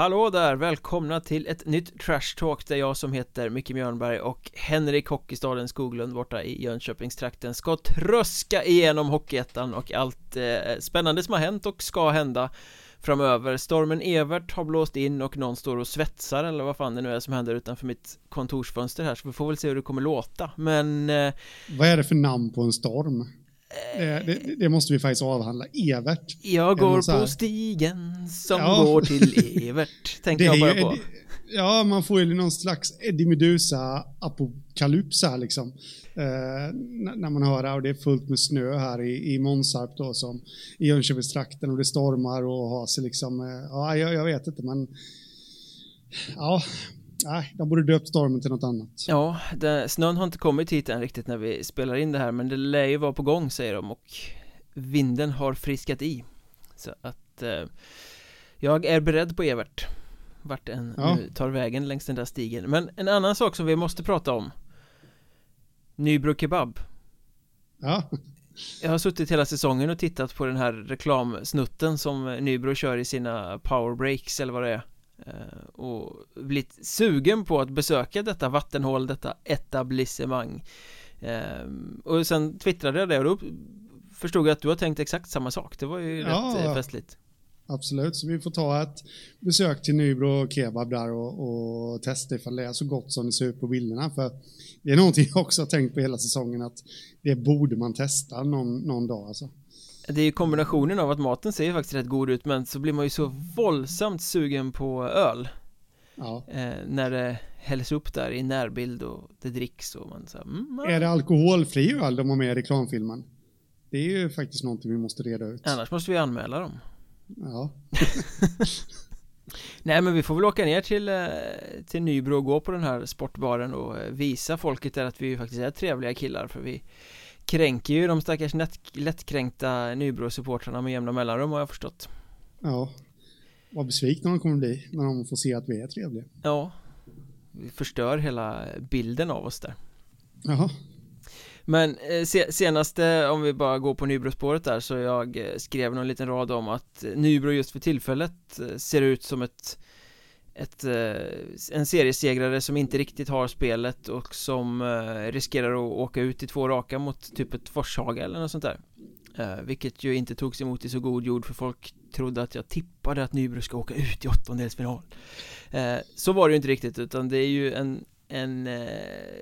Hallå där! Välkomna till ett nytt Trash Talk där jag som heter Micke Mjörnberg och Henrik Hockeystaden Skoglund borta i Jönköpingstrakten ska tröska igenom Hockeyettan och allt eh, spännande som har hänt och ska hända framöver Stormen Evert har blåst in och någon står och svetsar eller vad fan det nu är som händer utanför mitt kontorsfönster här så vi får väl se hur det kommer låta men eh, Vad är det för namn på en storm? Det, det, det, måste vi faktiskt avhandla. Evert. Jag går på stigen som ja. går till Evert. Tänkte jag bara på. Ja, man får ju någon slags Eddie Medusa apokalyps här liksom. Eh, när man hör det och det är fullt med snö här i, i Månsarp då som i Jönköpingstrakten och det stormar och har sig liksom. Eh, ja, jag, jag vet inte men. Ja, Nej, de borde döpt stormen till något annat. Ja, det, snön har inte kommit hit än riktigt när vi spelar in det här men det lär ju vara på gång säger de och vinden har friskat i. Så att eh, jag är beredd på Evert. Vart en ja. nu tar vägen längs den där stigen. Men en annan sak som vi måste prata om. Nybro Kebab. Ja. Jag har suttit hela säsongen och tittat på den här reklamsnutten som Nybro kör i sina powerbreaks eller vad det är och blivit sugen på att besöka detta vattenhål, detta etablissemang ehm, och sen twittrade jag det och då förstod jag att du har tänkt exakt samma sak det var ju ja, rätt eh, festligt Absolut, så vi får ta ett besök till Nybro Kebab där och, och testa ifall det är så gott som det ser ut på bilderna. För det är någonting jag också har tänkt på hela säsongen att det borde man testa någon, någon dag. Alltså. Det är ju kombinationen av att maten ser faktiskt rätt god ut men så blir man ju så våldsamt sugen på öl. Ja. eh, När det hälls upp där i närbild och det dricks och man så här, mm, Är det alkoholfri öl de har med i reklamfilmen? Det är ju faktiskt någonting vi måste reda ut. Annars måste vi anmäla dem. Ja. Nej men vi får väl åka ner till, eh, till Nybro och gå på den här sportbaren och eh, visa folket där att vi faktiskt är trevliga killar för vi kränker ju de stackars lättkränkta Nybro-supportrarna med jämna mellanrum har jag förstått. Ja. Vad besvikna de kommer bli när de får se att vi är trevliga. Ja. Vi förstör hela bilden av oss där. Jaha. Men eh, senaste, om vi bara går på Nybro-spåret där så jag eh, skrev någon liten rad om att Nybro just för tillfället eh, ser ut som ett ett, eh, en seriesegrare som inte riktigt har spelet och som eh, riskerar att åka ut i två raka mot typ ett Forshaga eller något sånt där eh, Vilket ju inte togs emot i så god jord för folk trodde att jag tippade att Nybro ska åka ut i åttondelsfinal Så var det ju inte riktigt utan det är ju en en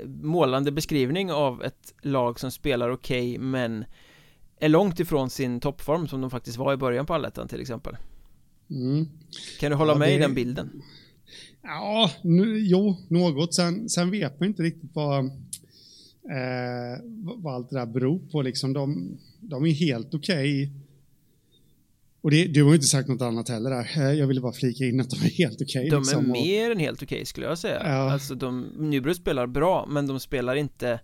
målande beskrivning av ett lag som spelar okej okay, men är långt ifrån sin toppform som de faktiskt var i början på allettan till exempel mm. Kan du hålla ja, med det... i den bilden? Ja, nu, jo, något. Sen, sen vet man inte riktigt vad, eh, vad allt det där beror på. Liksom, de, de är helt okej. Okay. Och det, du har inte sagt något annat heller där. Eh, jag ville bara flika in att de är helt okej. Okay, de liksom, är mer och... än helt okej okay, skulle jag säga. Ja. Alltså de, Nybro spelar bra, men de spelar inte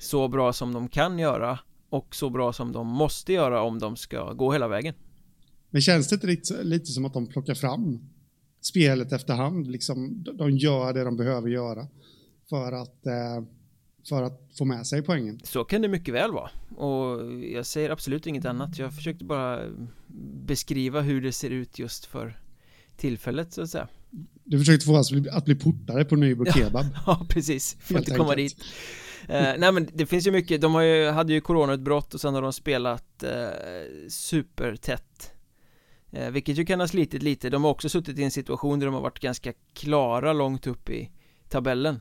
så bra som de kan göra och så bra som de måste göra om de ska gå hela vägen. Men känns det inte lite, lite som att de plockar fram spelet efterhand. Liksom, de gör det de behöver göra för att, eh, för att få med sig poängen. Så kan det mycket väl vara. Och jag säger absolut inget annat. Jag försökte bara beskriva hur det ser ut just för tillfället så att säga. Du försökte få oss att bli portare på Nybro Kebab. ja, precis. Får inte komma dit. eh, nej men det finns ju mycket, de har ju, hade ju coronautbrott och sen har de spelat eh, supertätt Eh, vilket ju kan ha slitit lite, de har också suttit i en situation där de har varit ganska klara långt upp i tabellen.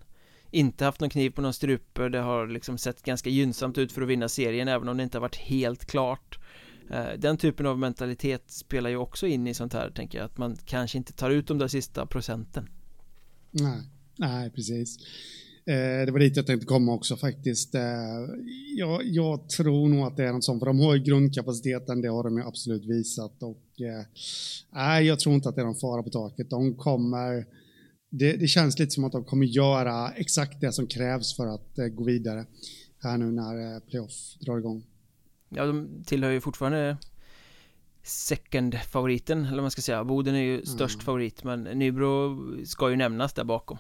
Inte haft någon kniv på någon strupe, det har liksom sett ganska gynnsamt ut för att vinna serien även om det inte har varit helt klart. Eh, den typen av mentalitet spelar ju också in i sånt här tänker jag, att man kanske inte tar ut de där sista procenten. Nej, nej precis det var dit jag tänkte komma också faktiskt. Eh, jag, jag, tror nog att det är något sånt, för de har ju grundkapaciteten, det har de ju absolut visat. Och, eh, nej, jag tror inte att det är någon fara på taket. De kommer, det, det känns lite som att de kommer göra exakt det som krävs för att gå vidare här nu när playoff drar igång. Ja, de tillhör ju fortfarande second-favoriten, eller vad man ska säga. Boden är ju störst mm. favorit, men Nybro ska ju nämnas där bakom.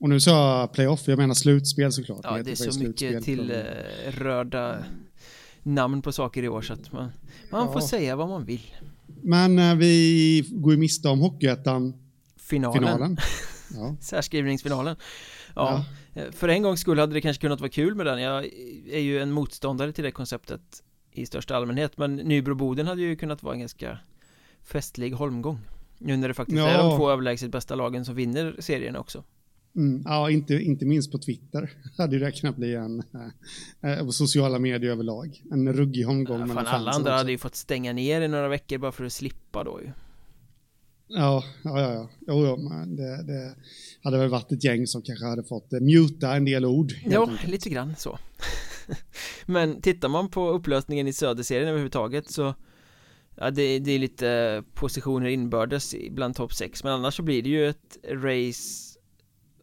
Och nu sa jag playoff, jag menar slutspel såklart. Ja, det är så mycket till uh, röda namn på saker i år så att man, man ja. får säga vad man vill. Men uh, vi går ju miste om Hockeyettan finalen. finalen. Ja. Särskrivningsfinalen. Ja, ja, för en gångs skull hade det kanske kunnat vara kul med den. Jag är ju en motståndare till det konceptet i största allmänhet, men Nybro-Boden hade ju kunnat vara en ganska festlig holmgång. Nu när det faktiskt ja. är de två överlägset bästa lagen som vinner serien också. Mm, ja, inte, inte minst på Twitter hade det kunnat bli en, eh, på sociala medier överlag, en ruggig omgång. Ja, fan, alla andra också. hade ju fått stänga ner i några veckor bara för att slippa då ju. Ja, ja, ja, ja. Jo, men det, det, hade väl varit ett gäng som kanske hade fått eh, muta en del ord. Ja, lite grann så. men tittar man på upplösningen i Söderserien överhuvudtaget så Ja, det, det är lite positioner inbördes bland topp 6 Men annars så blir det ju ett race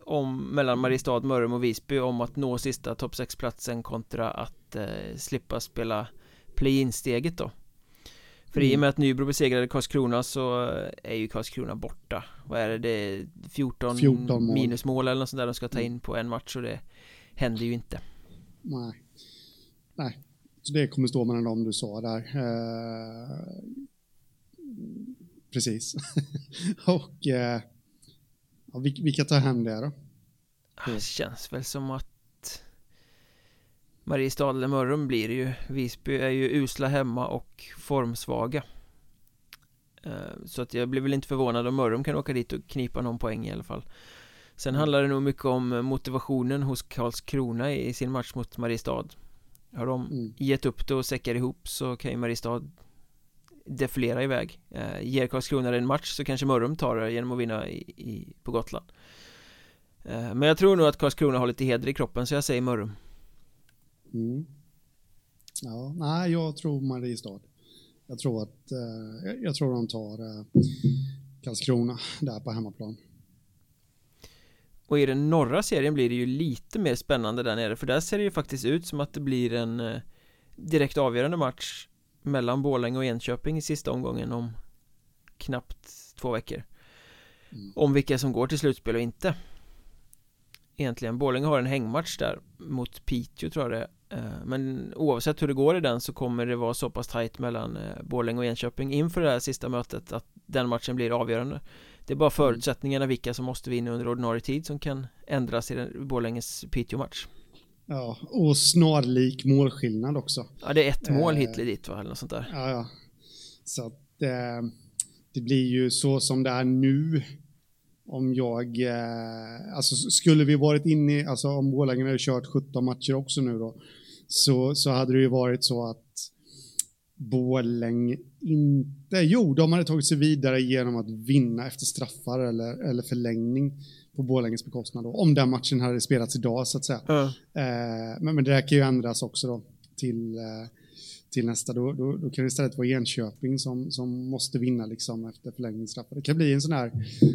om, mellan Mariestad, Mörrum och Visby om att nå sista topp 6-platsen kontra att eh, slippa spela play-in-steget då För mm. i och med att Nybro besegrade Karlskrona så är ju Karlskrona borta Vad är det? Det är 14, 14 mål. minusmål eller något sånt där de ska ta mm. in på en match och det händer ju inte Nej Nej Så det kommer stå mellan dem du sa där eh, Precis Och eh, Ja, vilka tar hem det då? Ah, det känns väl som att Mariestad eller Mörrum blir det ju Visby är ju usla hemma och formsvaga eh, Så att jag blir väl inte förvånad om Mörrum kan åka dit och knipa någon poäng i alla fall Sen mm. handlar det nog mycket om motivationen hos Karlskrona i sin match mot Mariestad Har de mm. gett upp det och säckar ihop så kan ju Mariestad defilera iväg. Eh, Ger Karlskrona en match så kanske Mörrum tar det genom att vinna i, i, på Gotland. Eh, Men jag tror nog att Karlskrona har lite heder i kroppen så jag säger Mörrum. Mm. Ja, nej jag tror Mariestad. Jag tror att eh, jag tror de tar eh, Karlskrona där på hemmaplan. Och i den norra serien blir det ju lite mer spännande där nere för där ser det ju faktiskt ut som att det blir en eh, direkt avgörande match mellan Borlänge och Enköping i sista omgången om knappt två veckor. Mm. om vilka som går till slutspel och inte. Egentligen Borlänge har en hängmatch där mot Piteå tror jag det är. Eh, men oavsett hur det går i den så kommer det vara så pass tajt mellan eh, Borlänge och Enköping inför det här sista mötet att den matchen blir avgörande. Det är bara mm. förutsättningarna vilka som måste vinna under ordinarie tid som kan ändras i Borlänges Piteå-match Ja, och snarlik målskillnad också. Ja, det är ett mål eh, hit eller dit va, eller något sånt där. Ja, ja. Så att eh, det blir ju så som det är nu. Om jag, eh, alltså skulle vi varit inne i, alltså om Borlänge hade kört 17 matcher också nu då, så, så hade det ju varit så att Borlänge inte, jo de hade tagit sig vidare genom att vinna efter straffar eller, eller förlängning på Borlänges bekostnad då, om den matchen hade spelats idag så att säga. Mm. Eh, men, men det där kan ju ändras också då till, eh, till nästa. Då, då, då, kan det istället vara Enköping som, som måste vinna liksom efter förlängningsstraffar. Det kan bli en sån här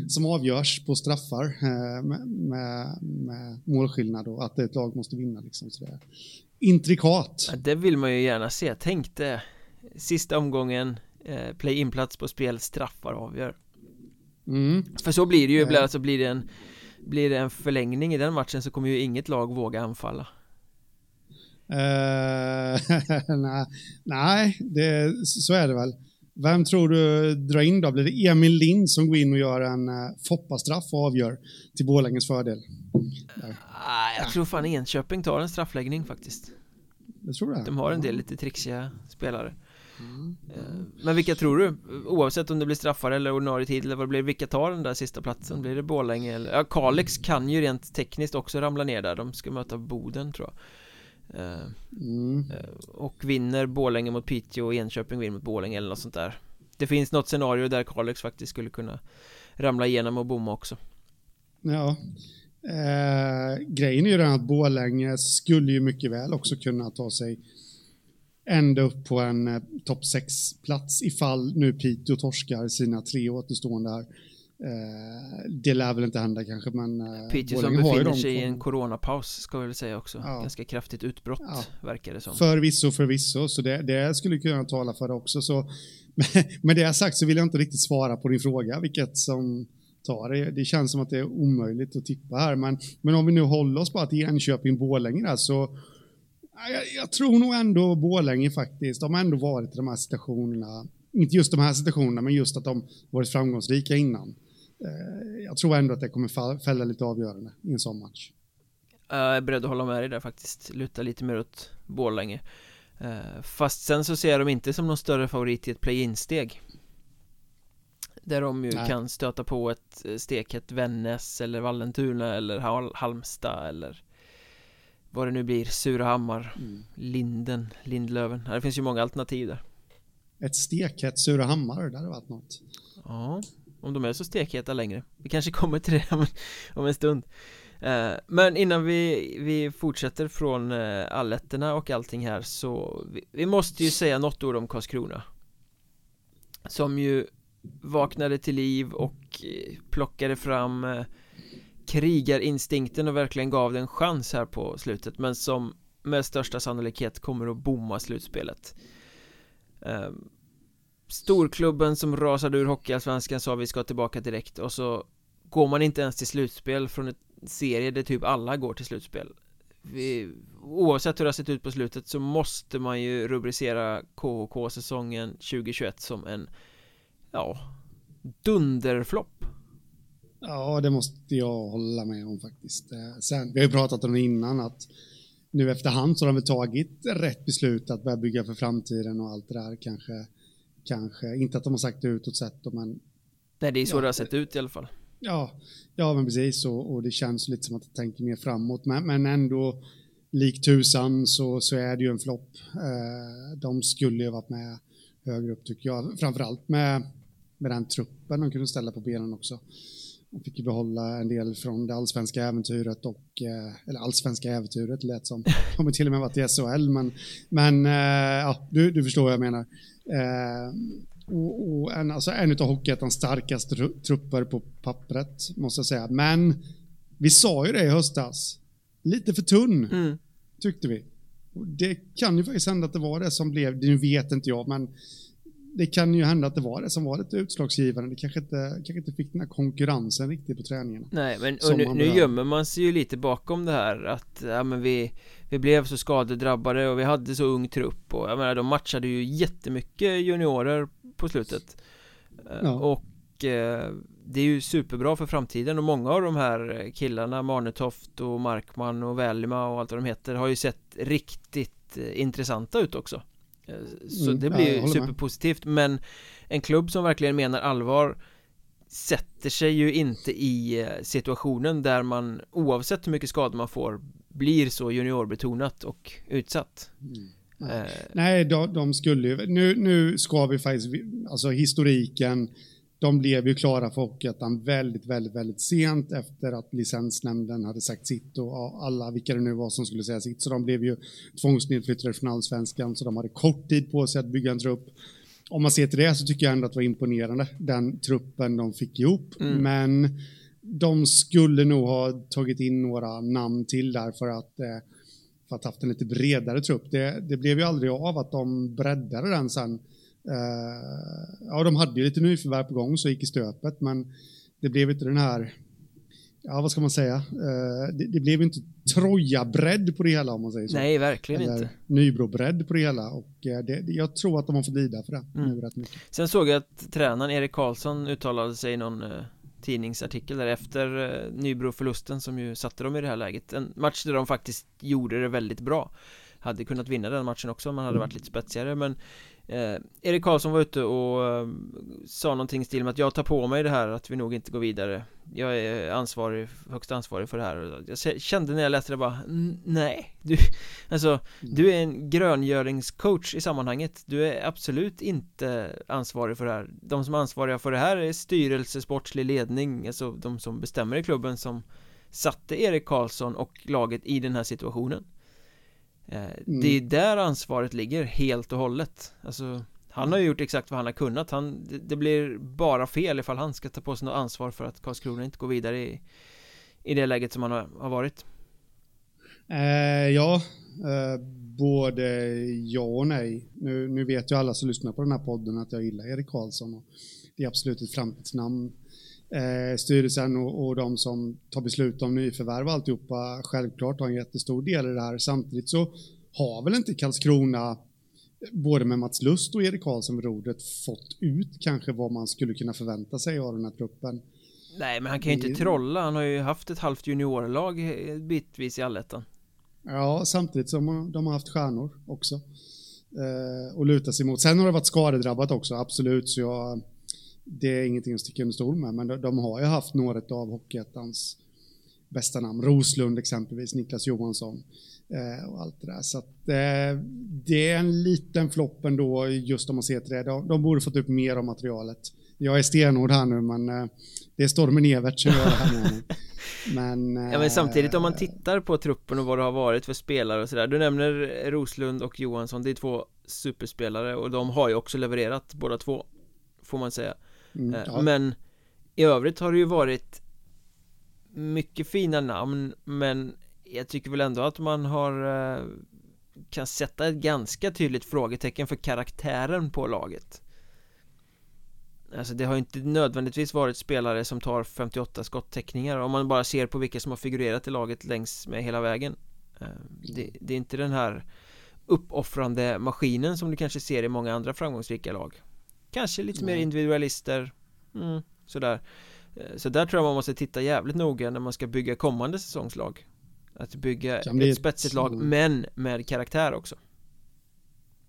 som avgörs på straffar eh, med, med, med, målskillnad och att ett lag måste vinna liksom. Så det är intrikat. Ja, det vill man ju gärna se. Tänk det. Sista omgången, eh, play-in-plats på spel, straffar avgör. Mm. För så blir det ju, ibland så blir det en blir det en förlängning i den matchen så kommer ju inget lag våga anfalla. Uh, nej, det, så är det väl. Vem tror du drar in då? Blir det Emil Lind som går in och gör en uh, Foppa-straff och avgör till Borlänges fördel? Uh, jag tror fan Enköping tar en straffläggning faktiskt. Jag tror det. De har en del lite trixiga spelare. Mm. Men vilka tror du? Oavsett om det blir straffar eller ordinarie tid eller vad det blir Vilka tar den där sista platsen? Blir det Borlänge eller? Ja, Kalix kan ju rent tekniskt också ramla ner där De ska möta Boden tror jag eh, mm. Eh, och vinner Borlänge mot Piteå och Enköping vinner mot Borlänge eller något sånt där Det finns något scenario där Kalix faktiskt skulle kunna Ramla igenom och bomma också Ja eh, Grejen är ju den att Borlänge skulle ju mycket väl också kunna ta sig ända upp på en eh, topp 6-plats ifall nu Piteå torskar sina tre återstående här. Eh, det lär väl inte hända kanske, men... Eh, Piteå som befinner sig i en coronapaus, ska vi väl säga också. Ja. Ganska kraftigt utbrott, ja. verkar det som. Förvisso, förvisso, så det, det skulle kunna tala för det också. Så, med det sagt så vill jag inte riktigt svara på din fråga, vilket som tar det. Det känns som att det är omöjligt att tippa här, men, men om vi nu håller oss bara till Enköping-Borlänge där, så jag, jag, tror nog ändå Borlänge faktiskt. De har ändå varit i de här situationerna. Inte just de här situationerna, men just att de varit framgångsrika innan. Eh, jag tror ändå att det kommer fälla lite avgörande i en sån match. Jag är beredd att hålla med dig där faktiskt, luta lite mer åt Borlänge. Eh, fast sen så ser jag dem inte som någon större favorit i ett play-in-steg. Där de ju Nej. kan stöta på ett eh, stekhett Vännäs eller Vallentuna eller Halmstad eller vad det nu blir, Surahammar, mm. Linden, Lindlöven. Det finns ju många alternativ där. Ett stekhett Surahammar, det hade varit något. Ja, om de är så stekheta längre. Vi kanske kommer till det om en stund. Eh, men innan vi, vi fortsätter från eh, alletterna och allting här så vi, vi måste ju säga något ord om Karlskrona Som ju vaknade till liv och eh, plockade fram krigarinstinkten och verkligen gav den en chans här på slutet men som med största sannolikhet kommer att bomma slutspelet. Ehm, storklubben som rasade ur Hockeyallsvenskan sa vi ska tillbaka direkt och så går man inte ens till slutspel från en serie där typ alla går till slutspel. Vi, Oavsett hur det har sett ut på slutet så måste man ju rubricera KHK-säsongen 2021 som en Ja Dunderflopp. Ja, det måste jag hålla med om faktiskt. Eh, sen, vi har ju pratat om det innan att nu efterhand så har de väl tagit rätt beslut att börja bygga för framtiden och allt det där kanske. Kanske, inte att de har sagt det utåt sett men Nej, det är så ja, det har sett ut i alla fall. Ja, ja men precis och, och det känns lite som att jag tänker mer framåt men, men ändå lik tusan så, så är det ju en flopp. Eh, de skulle ju varit med högre upp tycker jag, framförallt med, med den truppen de kunde ställa på benen också. Fick ju behålla en del från det allsvenska äventyret och, eh, eller allsvenska äventyret lät som, har till och med varit i SHL men, men eh, ja, du, du förstår vad jag menar. Eh, och, och en, alltså en av Hockeyettans starkaste trupper på pappret, måste jag säga. Men vi sa ju det i höstas. Lite för tunn, mm. tyckte vi. Det kan ju faktiskt hända att det var det som blev, det vet inte jag, men det kan ju hända att det var det som var lite utslagsgivande. Det kanske inte, kanske inte fick den här konkurrensen riktigt på träningarna. Nej, men nu, nu gömmer man sig ju lite bakom det här att ja, men vi, vi blev så skadedrabbade och vi hade så ung trupp och jag menar de matchade ju jättemycket juniorer på slutet eh, ja. Och eh, det är ju superbra för framtiden och många av de här killarna Marnetoft och Markman och Välima och allt vad de heter har ju sett riktigt eh, intressanta ut också Så mm, det blir ju superpositivt med. men en klubb som verkligen menar allvar sätter sig ju inte i situationen där man oavsett hur mycket skador man får blir så juniorbetonat och utsatt. Mm. Nej, eh. Nej de, de, skulle ju, nu, nu ska vi faktiskt, alltså historiken, de blev ju klara för Hockeyettan väldigt, väldigt, väldigt sent efter att licensnämnden hade sagt sitt och alla, vilka det nu var som skulle säga sitt, så de blev ju tvångsnedflyttade från allsvenskan, så de hade kort tid på sig att bygga en trupp. Om man ser till det så tycker jag ändå att det var imponerande, den truppen de fick ihop, mm. men de skulle nog ha tagit in några namn till där för att eh, för att haft en lite bredare trupp. Det, det blev ju aldrig av att de breddade den sen. Uh, ja, de hade ju lite nyförvärv på gång så gick i stöpet, men det blev inte den här, ja vad ska man säga, uh, det, det, blev inte Troja-bredd på det hela om man säger så. Nej, verkligen Eller inte. Nybro-bredd på det hela och uh, det, jag tror att de har fått lida för det mm. nu rätt mycket. Sen såg jag att tränaren Erik Karlsson uttalade sig i någon tidningsartikel där efter eh, Nybro-förlusten som ju satte dem i det här läget En match där de faktiskt gjorde det väldigt bra Hade kunnat vinna den matchen också om man hade varit lite spetsigare men eh, Erik Karlsson var ute och eh, sa någonting i stil med att jag tar på mig det här att vi nog inte går vidare. Jag är ansvarig, högst ansvarig för det här. Jag kände när jag läste det bara Nej, du, alltså mm. du är en gröngöringscoach i sammanhanget. Du är absolut inte ansvarig för det här. De som är ansvariga för det här är styrelse, sportslig ledning Alltså de som bestämmer i klubben som satte Erik Karlsson och laget i den här situationen mm. Det är där ansvaret ligger helt och hållet. Alltså Han har ju gjort exakt vad han har kunnat. Han, Det blir bara fel ifall han ska ta på sig något ansvar för att Karlskrona inte går vidare i I det läget som han har, har varit. Eh, Ja eh, Både ja och nej. Nu, nu vet ju alla som lyssnar på den här podden att jag gillar Erik Karlsson och Det är absolut ett framtidsnamn eh, styrelsen och, och de som tar beslut om nyförvärv och alltihopa självklart har en jättestor del i det här. Samtidigt så har väl inte Karlskrona både med Mats Lust och Erik Karlsson vid rodret fått ut kanske vad man skulle kunna förvänta sig av den här truppen. Nej, men han kan ju inte trolla. Han har ju haft ett halvt juniorlag bitvis i allettan. Ja, samtidigt som de har haft stjärnor också. Eh, och luta sig mot. Sen har det varit skadedrabbat också, absolut. Så jag, det är ingenting att sticka under stol med. Men de, de har ju haft några av Hockeyettans bästa namn. Roslund exempelvis, Niklas Johansson eh, och allt det där. Så att, eh, det är en liten flopp ändå just om man ser till det. De, de borde fått upp mer av materialet. Jag är stenhård här nu men eh, det är stormen Evert som gör det här med Men, ja, men samtidigt om man tittar på truppen och vad det har varit för spelare och sådär Du nämner Roslund och Johansson, det är två superspelare och de har ju också levererat båda två Får man säga mm, ja. Men i övrigt har det ju varit mycket fina namn men jag tycker väl ändå att man har eh, kan sätta ett ganska tydligt frågetecken för karaktären på laget. Alltså det har inte nödvändigtvis varit spelare som tar 58 skottäckningar om man bara ser på vilka som har figurerat i laget längs med hela vägen. Eh, det, det är inte den här uppoffrande maskinen som du kanske ser i många andra framgångsrika lag Kanske lite mer individualister. Mm, Sådär. Eh, så där tror jag man måste titta jävligt noga när man ska bygga kommande säsongslag. Att bygga ett, ett spetsigt lag men med karaktär också.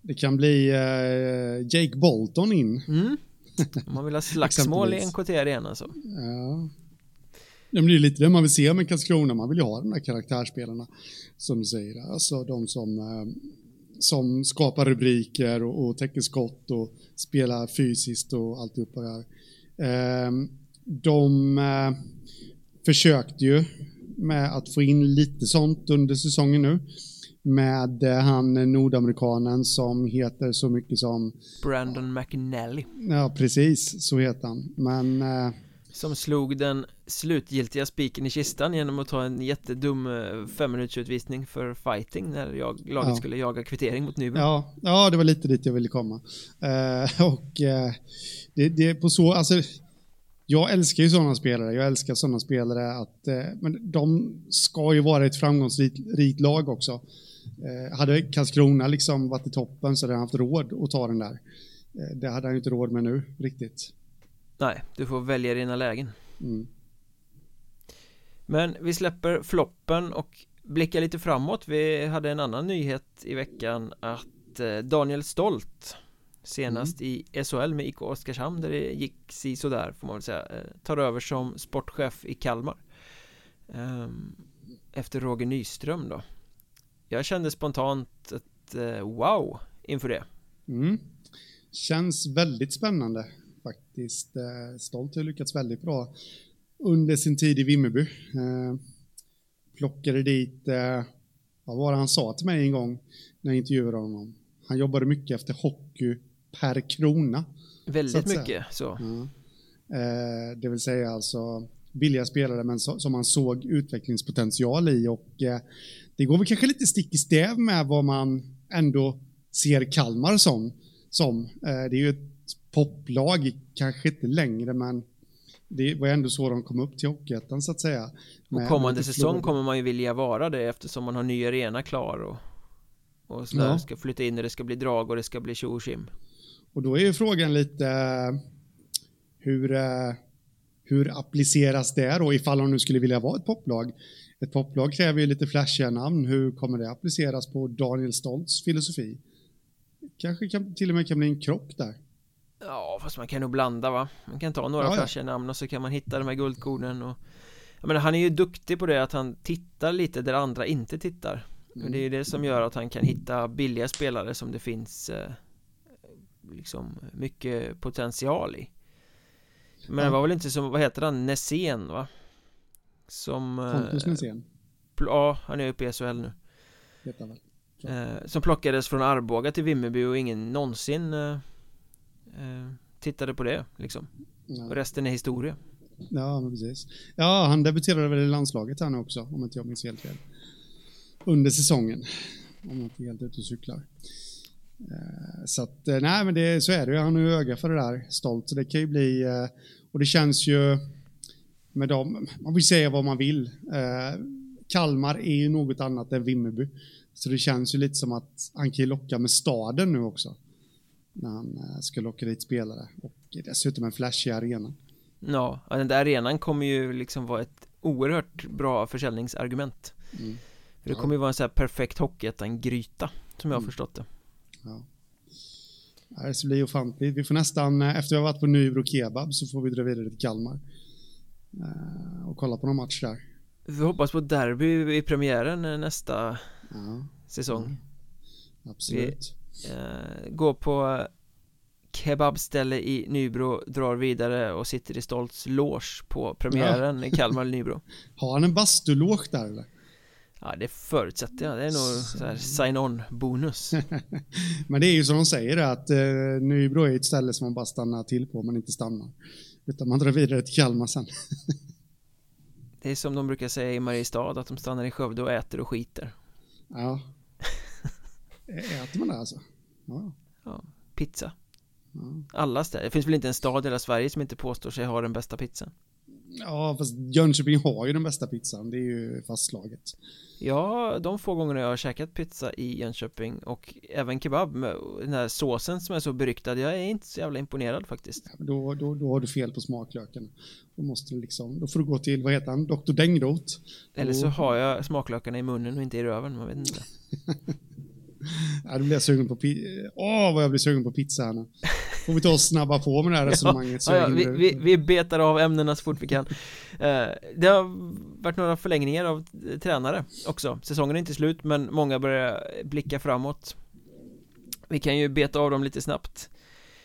Det kan bli uh, Jake Bolton in. Mm. Om man vill ha slagsmål i NKT igen alltså. Ja. Det blir lite det man vill se med Karlskrona, man vill ju ha de där karaktärspelarna Som du säger, alltså de som uh, Som skapar rubriker och, och täcker skott och spelar fysiskt och alltihopa det här uh, de eh, försökte ju med att få in lite sånt under säsongen nu. Med eh, han nordamerikanen som heter så mycket som... Brandon McNally. Ja, precis. Så heter han. Men... Eh, som slog den slutgiltiga spiken i kistan genom att ta en jättedum eh, femminutersutvisning för fighting när jag, laget ja. skulle jaga kvittering mot Nybro. Ja, ja, det var lite dit jag ville komma. Uh, och uh, det, det på så, alltså jag älskar ju sådana spelare. Jag älskar sådana spelare att, eh, men de ska ju vara ett framgångsrikt lag också. Eh, hade Karlskrona liksom varit i toppen så hade han haft råd att ta den där. Eh, det hade han ju inte råd med nu riktigt. Nej, du får välja dina lägen. Mm. Men vi släpper floppen och blickar lite framåt. Vi hade en annan nyhet i veckan att eh, Daniel Stolt Senast mm. i SHL med IK Oskarshamn där det gick si sådär får man väl säga eh, Tar över som sportchef i Kalmar ehm, Efter Roger Nyström då Jag kände spontant ett eh, wow inför det mm. Känns väldigt spännande faktiskt eh, Stolt har lyckats väldigt bra under sin tid i Vimmerby Plockade dit Vad var det han sa till mig en gång när jag intervjuade honom han jobbade mycket efter hockey per krona. Väldigt så mycket så. Eh, det vill säga alltså billiga spelare men som man såg utvecklingspotential i och eh, det går väl kanske lite stick i stäv med vad man ändå ser Kalmar som. som. Eh, det är ju ett poplag, kanske inte längre men det var ändå så de kom upp till Hockeyettan så att säga. Och kommande säsong kommer man ju vilja vara det eftersom man har ny arena klar och, och sådär ja. ska flytta in och det ska bli drag och det ska bli tjo och tjim. Och då är ju frågan lite hur, hur appliceras det då ifall de nu skulle vilja vara ett poplag? Ett poplag kräver ju lite flashiga namn. Hur kommer det appliceras på Daniel Stoltz filosofi? Kanske kan, till och med kan bli en krock där. Ja, fast man kan nog blanda va? Man kan ta några ja, namn och så kan man hitta de här guldkornen och Jag menar han är ju duktig på det att han tittar lite där andra inte tittar. Mm. Det är ju det som gör att han kan hitta billiga spelare som det finns eh, liksom mycket potential i. Men det var väl inte som, vad heter han, Nässén va? Som Pontus Nässén. Ja, han är uppe i SHL nu. Heter väl. Eh, Som plockades från Arboga till Vimmerby och ingen någonsin eh, eh, Tittade på det liksom ja. Och resten är historia Ja, men precis Ja, han debuterade väl i landslaget här nu också om inte jag minns helt fel Under säsongen Om jag inte helt ute och cyklar Eh, så att, eh, nej men det, så är det ju, han har ju öga för det där, stolt. Så det kan ju bli, eh, och det känns ju med dem, man vill säga vad man vill. Kalmar är ju något annat än Vimmerby. Så det känns ju lite som att han kan locka med staden nu också. När han ska locka dit spelare. Och dessutom en flashig arena. Ja, den där arenan kommer ju liksom vara ett oerhört bra försäljningsargument mm. För det kommer ju vara en sån här perfekt Hockeyettan-gryta Som jag har mm. förstått det Ja Det ska bli ofantligt. Vi får nästan, eh, efter vi har varit på Nybro Kebab så får vi dra vidare till Kalmar eh, Och kolla på någon match där Vi hoppas på derby i premiären eh, nästa ja. säsong. Absolut vi, eh, Går på kebabställe i Nybro drar vidare och sitter i Stolts loge på premiären ja. i Kalmar Nybro. Har han en bastuloge där eller? Ja det förutsätter jag, det är nog så här sign-on bonus Men det är ju som de säger att eh, Nybro är ett ställe som man bara stannar till på men inte stannar. Utan man drar vidare till Kalmar sen. Det är som de brukar säga i Mariestad att de stannar i Skövde och äter och skiter. Ja Äter man det alltså? Ja, ja Pizza. Alla städer, det finns väl inte en stad i hela Sverige som inte påstår sig ha den bästa pizzan? Ja, fast Jönköping har ju den bästa pizzan, det är ju fastslaget. Ja, de få gånger jag har käkat pizza i Jönköping och även kebab med den här såsen som är så beryktad, jag är inte så jävla imponerad faktiskt. Ja, då, då, då har du fel på smaklöken. Då måste du liksom, då får du gå till, vad heter han, Dr. Dängrot Eller så har jag smaklökarna i munnen och inte i röven, man vet inte Ja, då blir jag sugen på pizza. Åh, vad jag blir sugen på pizza här nu. Får vi ta och snabba på med det här resonemanget. Ja, ja, vi, vi, vi, betar av ämnena så fort vi kan. Eh, det har varit några förlängningar av tränare också. Säsongen är inte slut, men många börjar blicka framåt. Vi kan ju beta av dem lite snabbt.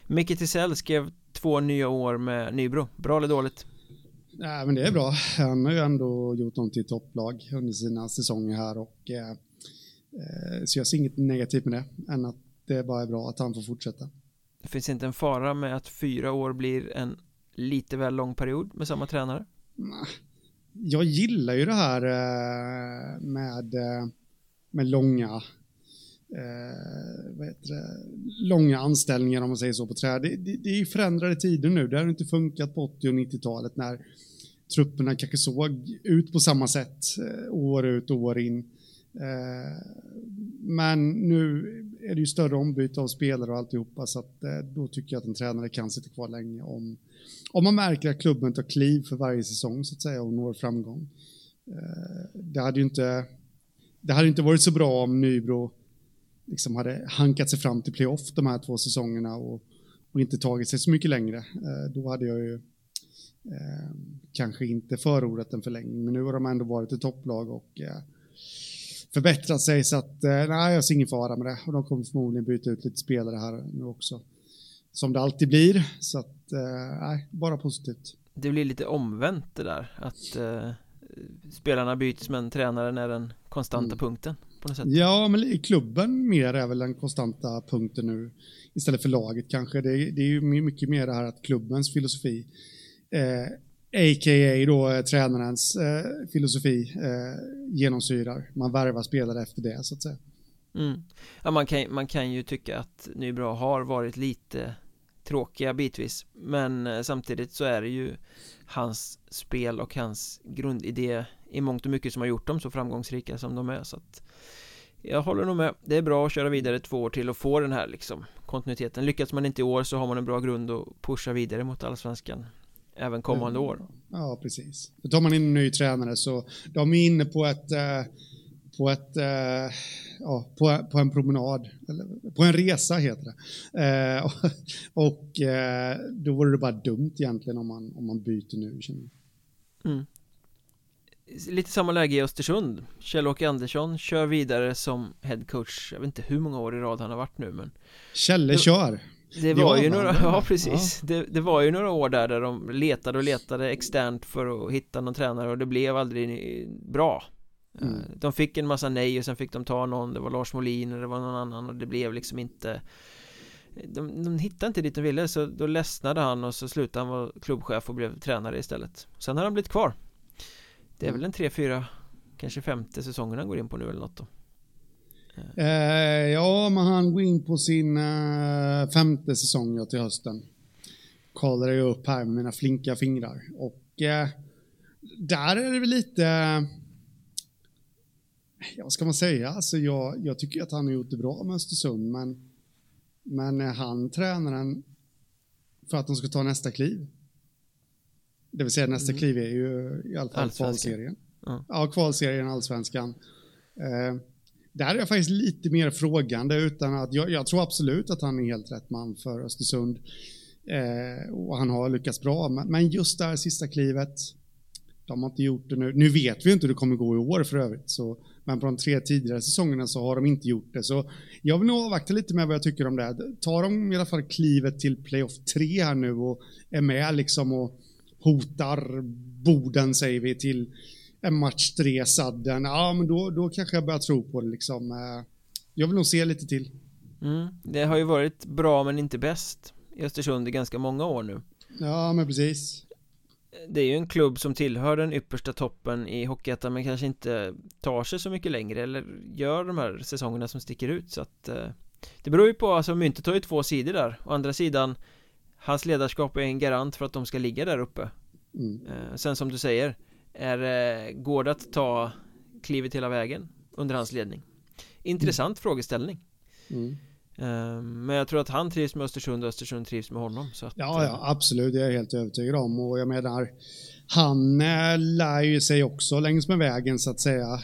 Micke Tisell skrev två nya år med Nybro. Bra eller dåligt? Nej, men det är bra. Han har ju ändå gjort dem till topplag under sina säsonger här och Eh, så jag ser inget negativt med det, än att det bara är bra att han får fortsätta. Det finns inte en fara med att fyra år blir en lite väl lång period med samma tränare? Jag gillar ju det här eh, med, eh, med långa det, långa anställningar om man säger så på trä. Det, det, det är förändrade tider nu. Det har inte funkat på 80 och 90-talet när trupperna kanske såg ut på samma sätt år ut och år in. Eh, men nu är det ju större ombyte av spelare och alltihopa så att eh, då tycker jag att en tränare kan sitta kvar länge om, om man märker att klubben tar kliv för varje säsong så att säga och når framgång. Eh, det hade ju inte, det hade inte varit så bra om Nybro liksom hade hankat sig fram till playoff de här två säsongerna och, och inte tagit sig så mycket längre. Då hade jag ju kanske inte förordat en förlängning, men nu har de ändå varit ett topplag och förbättrat sig så att eh, nej, jag ser ingen fara med det och de kommer förmodligen byta ut lite spelare här nu också. Som det alltid blir så att eh, nej, bara positivt. Det blir lite omvänt det där att eh, spelarna byts men tränaren är den konstanta mm. punkten på något sätt. Ja, men klubben mer är väl den konstanta punkten nu istället för laget kanske. Det, det är ju mycket mer det här att klubbens filosofi eh, a.k.a. då eh, tränarens eh, filosofi eh, genomsyrar. Man värvar spelare efter det så att säga. Mm. Ja, man kan, man kan ju tycka att Nybro har varit lite tråkiga bitvis Men eh, samtidigt så är det ju hans spel och hans grundidé i mångt och mycket som har gjort dem så framgångsrika som de är så att jag håller nog med Det är bra att köra vidare två år till och få den här liksom kontinuiteten Lyckas man inte i år så har man en bra grund att pusha vidare mot allsvenskan även kommande år. Ja, precis. För tar man in en ny tränare så de är inne på ett, eh, på ett, eh, ja, på, på en promenad, eller på en resa heter det. Eh, och då vore det bara dumt egentligen om man, om man byter nu, mm. Lite samma läge i Östersund Kjell-Åke Andersson kör vidare som headcoach Jag vet inte hur många år i rad han har varit nu men Kjelle kör det var ja, ju några, ja precis ja. Det, det, var ju några år där där de letade och letade externt för att hitta någon tränare och det blev aldrig bra mm. Eh, de fick en massa nej och sen fick de ta någon, det var Lars Molin och det var någon annan och det blev liksom inte de, de hittade inte dit de ville så då ledsnade han och så slutade han vara klubbchef och blev tränare istället Sen har han blivit kvar Det är mm. väl en tre, fyra, kanske femte säsongen han går in på nu eller något då ja, men han går in på sin eh, femte säsong ja, till hösten. Kollar jag upp här med mina flinka fingrar. Och eh, där är det väl lite... Ja, vad ska man säga? Alltså, jag, jag tycker att han har gjort det bra med Östersund, men, men han tränaren för att de ska ta nästa kliv? Det vill säga nästa mm. kliv är ju i alla fall kvalserien. Ja. ja, kvalserien, allsvenskan. Eh, där är jag faktiskt lite mer frågande utan att jag, jag, tror absolut att han är helt rätt man för Östersund. Eh, och han har lyckats bra, men just det här sista klivet, de har inte gjort det nu. Nu vet vi inte hur det kommer gå i år för övrigt, så, men på de tre tidigare säsongerna så har de inte gjort det. Så jag vill nog avvakta lite med vad jag tycker om det. Tar de i alla fall klivet till playoff 3 här nu och är med liksom och hotar Boden, säger vi, till en match 3, sadden, ja men då, då kanske jag börjar tro på det liksom. Eh, jag vill nog se lite till. Mm, det har ju varit bra men inte bäst i Östersund i ganska många år nu. Ja, men precis. Det är ju en klubb som tillhör den yppersta toppen i Hockeyettan men kanske inte tar sig så mycket längre eller gör de här säsongerna som sticker ut så att eh, Det beror ju på, alltså myntet har ju två sidor där Å andra sidan Hans ledarskap är en garant för att de ska ligga där uppe mm. eh, Sen som du säger är, eh, Går det att ta klivet hela vägen under hans ledning? Intressant mm. frågeställning mm. Ehm, men jag tror att han trivs med Östersund och Östersund trivs med honom. Så att, ja, ja, eh, absolut. Det är jag helt övertygad om. Och jag menar, han äh, lär ju sig också längs med vägen så att säga.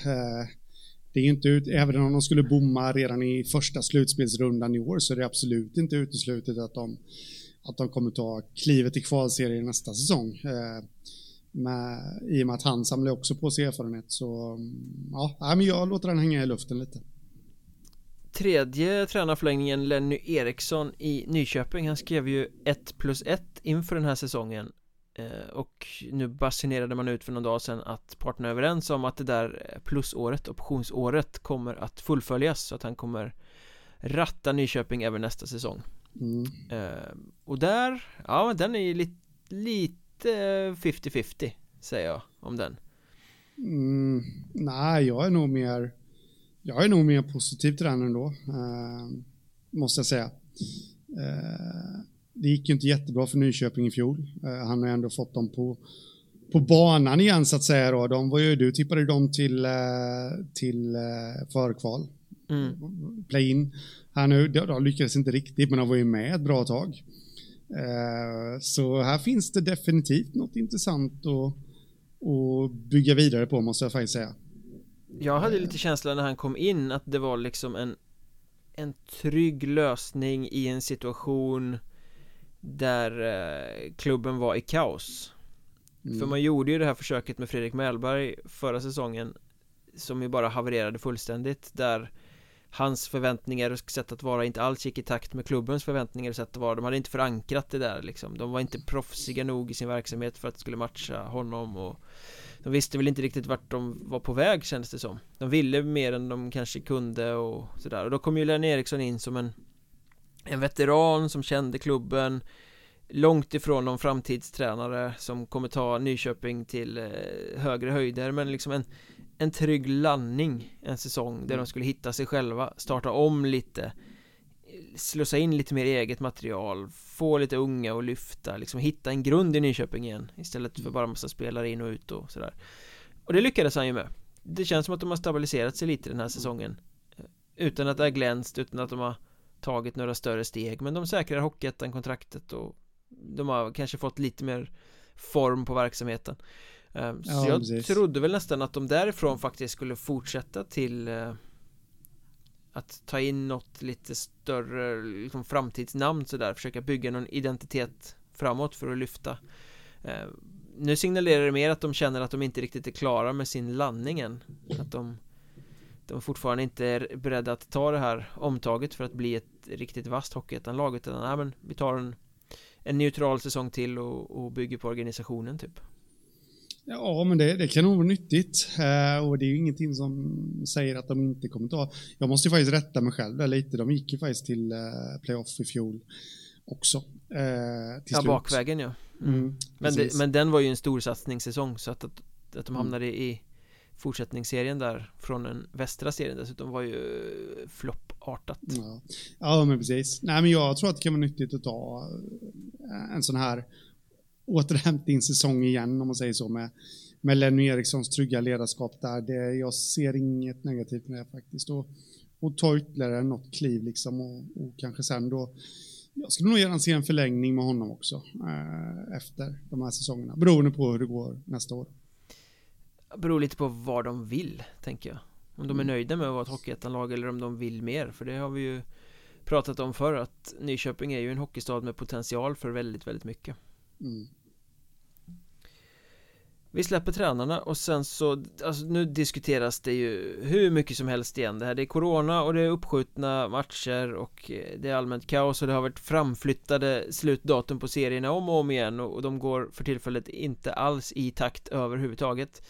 Det är inte ut, även om de skulle bomma redan i första slutspelsrundan i år så är det absolut inte uteslutet att de, att de kommer ta klivet i kvalserien nästa säsong. Med, I och med att han samlar också på sig erfarenhet så ja, men jag låter den hänga i luften lite. Tredje tränarförlängningen Lenny Eriksson i Nyköping Han skrev ju 1 plus 1 inför den här säsongen. Eh, Och nu basunerade man ut för någon dag sedan att parterna är överens om att det där plusåret, optionsåret kommer att fullföljas så att han kommer ratta Nyköping även nästa säsong. Mm. Eh, och där, ja den är ju lite, lite 50-50 säger jag om den mm, Nej, jag är nog mer jag är nog mer positiv till den ändå, eh, måste jag säga. Eh, det gick ju inte jättebra för Nyköping i fjol. Eh, han har ändå fått dem på, på banan igen så att säga. Då. De var ju, du tippade dem till, eh, till eh, förkval. Mm. Play-in. Här nu, de lyckades inte riktigt, men de var ju med ett bra tag. Eh, så här finns det definitivt något intressant att, att bygga vidare på, måste jag faktiskt säga. Jag hade lite känslan när han kom in att det var liksom en En trygg lösning i en situation Där eh, klubben var i kaos mm. För man gjorde ju det här försöket med Fredrik Mellberg förra säsongen Som ju bara havererade fullständigt där Hans förväntningar och sätt att vara inte alls gick i takt med klubbens förväntningar och sätt att vara. De hade inte förankrat det där liksom. De var inte proffsiga nog i sin verksamhet för att det skulle matcha honom och de visste väl inte riktigt vart de var på väg kändes det som. De ville mer än de kanske kunde och sådär. Och då kom ju Lennie Eriksson in som en En veteran som kände klubben Långt ifrån någon framtidstränare som kommer ta Nyköping till eh, högre höjder men liksom en en trygg landning en säsong där de mm. skulle hitta sig själva Starta om lite slussa in lite mer eget material Få lite unga och lyfta, liksom hitta en grund i Nyköping igen Istället för mm. bara massa spelare in och ut och sådär. Och det lyckades han ju med. Det känns som att de har stabiliserat sig lite den här säsongen. Utan att det har glänst, utan att de har tagit några större steg. Men de säkrar Hockeyettan-kontraktet och De har kanske fått lite mer form på verksamheten Så ja, jag precis. trodde väl nästan att de därifrån faktiskt skulle fortsätta till eh, att ta in något lite större liksom framtidsnamn sådär Försöka bygga någon identitet framåt för att lyfta. Eh, Nu signalerar det mer att de känner att de inte riktigt är klara med sin landning än. Att de De fortfarande inte är beredda att ta det här omtaget för att bli ett riktigt vasst hockeyettanlag utan nej men vi tar en En neutral säsong till och, och bygger på organisationen typ Ja, men det, det kan nog vara nyttigt. Eh, och det är ju ingenting som säger att de inte kommer ta. Jag måste ju faktiskt rätta mig själv där lite. De gick ju faktiskt till eh, playoff i fjol också. Eh, ja, slut. bakvägen ja. Mm. Mm, men, det, men den var ju en stor satsningssäsong så att, att, att de mm. hamnade mm. i fortsättningsserien där från den västra serien dessutom var ju floppartat. Ja. ja, men precis. Nej, men jag tror att det kan vara nyttigt att ta en sån här återhämtningssäsong igen, om man säger så, med, med Lenny Erikssons trygga ledarskap där. Det, jag ser inget negativt med det faktiskt. Och, och ta ytterligare något kliv liksom och, och kanske sen då jag skulle nog gärna se en förlängning med honom också eh, efter de här säsongerna, beroende på hur det går nästa år. Det beror lite på vad de vill, tänker jag. Om de är mm. nöjda med att vara ett hockeyettanlag eller om de vill mer, för det har vi ju pratat om förr att Nyköping är ju en hockeystad med potential för väldigt, väldigt mycket. Mm. Vi släpper tränarna och sen så, alltså nu diskuteras det ju hur mycket som helst igen. Det här Det är Corona och det är uppskjutna matcher och eh, det är allmänt kaos och det har varit framflyttade slutdatum på serierna om och om igen och de går för tillfället inte alls i takt överhuvudtaget.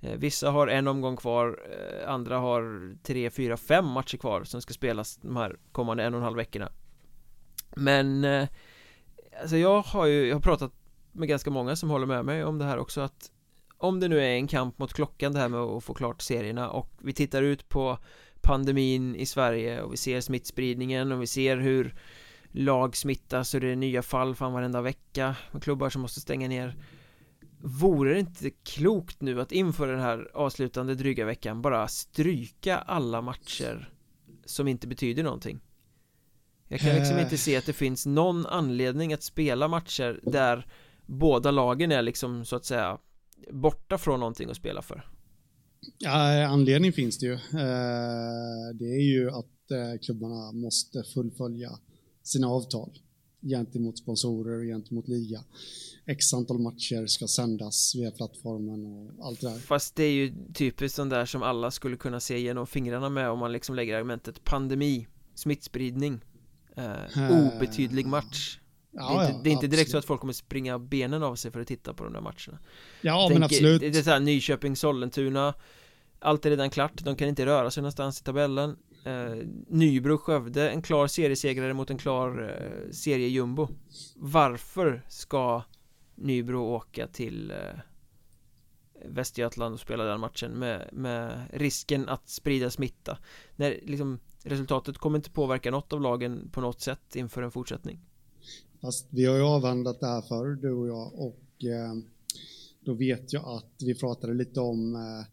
Eh, vissa har en omgång kvar, eh, andra har tre, fyra, fem matcher kvar som ska spelas de här kommande en och en halv veckorna. Men Alltså jag har ju, jag har pratat med ganska många som håller med mig om det här också att om det nu är en kamp mot klockan det här med att få klart serierna och vi tittar ut på pandemin i Sverige och vi ser smittspridningen och vi ser hur lag smittas och det är nya fall fan varenda vecka med klubbar som måste stänga ner Vore det inte klokt nu att inför den här avslutande dryga veckan bara stryka alla matcher som inte betyder någonting? Jag kan liksom inte se att det finns någon anledning att spela matcher där båda lagen är liksom så att säga borta från någonting att spela för? Ja, anledning finns det ju. Eh, det är ju att eh, klubbarna måste fullfölja sina avtal gentemot sponsorer och gentemot liga. X antal matcher ska sändas via plattformen och allt det där. Fast det är ju typiskt sånt där som alla skulle kunna se genom fingrarna med om man liksom lägger argumentet pandemi, smittspridning, eh, obetydlig match. Ja, det är inte, ja, det är inte direkt absolut. så att folk kommer springa benen av sig för att titta på de där matcherna. Ja Tänk, men absolut. Det är såhär Nyköping, Sollentuna Allt är redan klart, de kan inte röra sig någonstans i tabellen. Eh, Nybro, Skövde, en klar seriesegrare mot en klar eh, seriejumbo. Varför ska Nybro åka till eh, Västergötland och spela den matchen med, med risken att sprida smitta? När liksom resultatet kommer inte påverka något av lagen på något sätt inför en fortsättning Fast vi har ju avhandlat det här förr, du och jag, och eh, då vet jag att vi pratade lite om eh,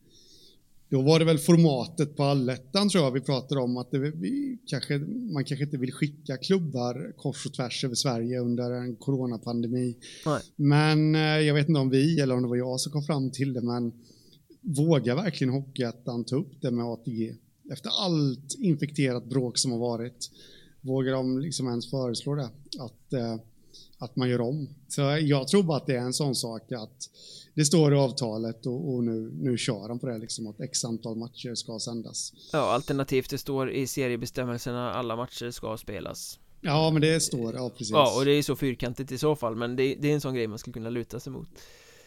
då var det väl formatet på allettan tror jag vi pratade om att det, vi, kanske, man kanske inte vill skicka klubbar kors och tvärs över Sverige under en coronapandemi. Nej. Men eh, jag vet inte om vi eller om det var jag som kom fram till det, men vågar verkligen Hockeyettan ta upp det med ATG? Efter allt infekterat bråk som har varit vågar de liksom ens föreslå det? Att, eh, att man gör om. Så jag tror bara att det är en sån sak att det står i avtalet och, och nu, nu kör de på det liksom att x antal matcher ska sändas. Ja, alternativt det står i seriebestämmelserna alla matcher ska spelas. Ja, men det står, ja precis. Ja, och det är så fyrkantigt i så fall, men det, det är en sån grej man skulle kunna luta sig mot.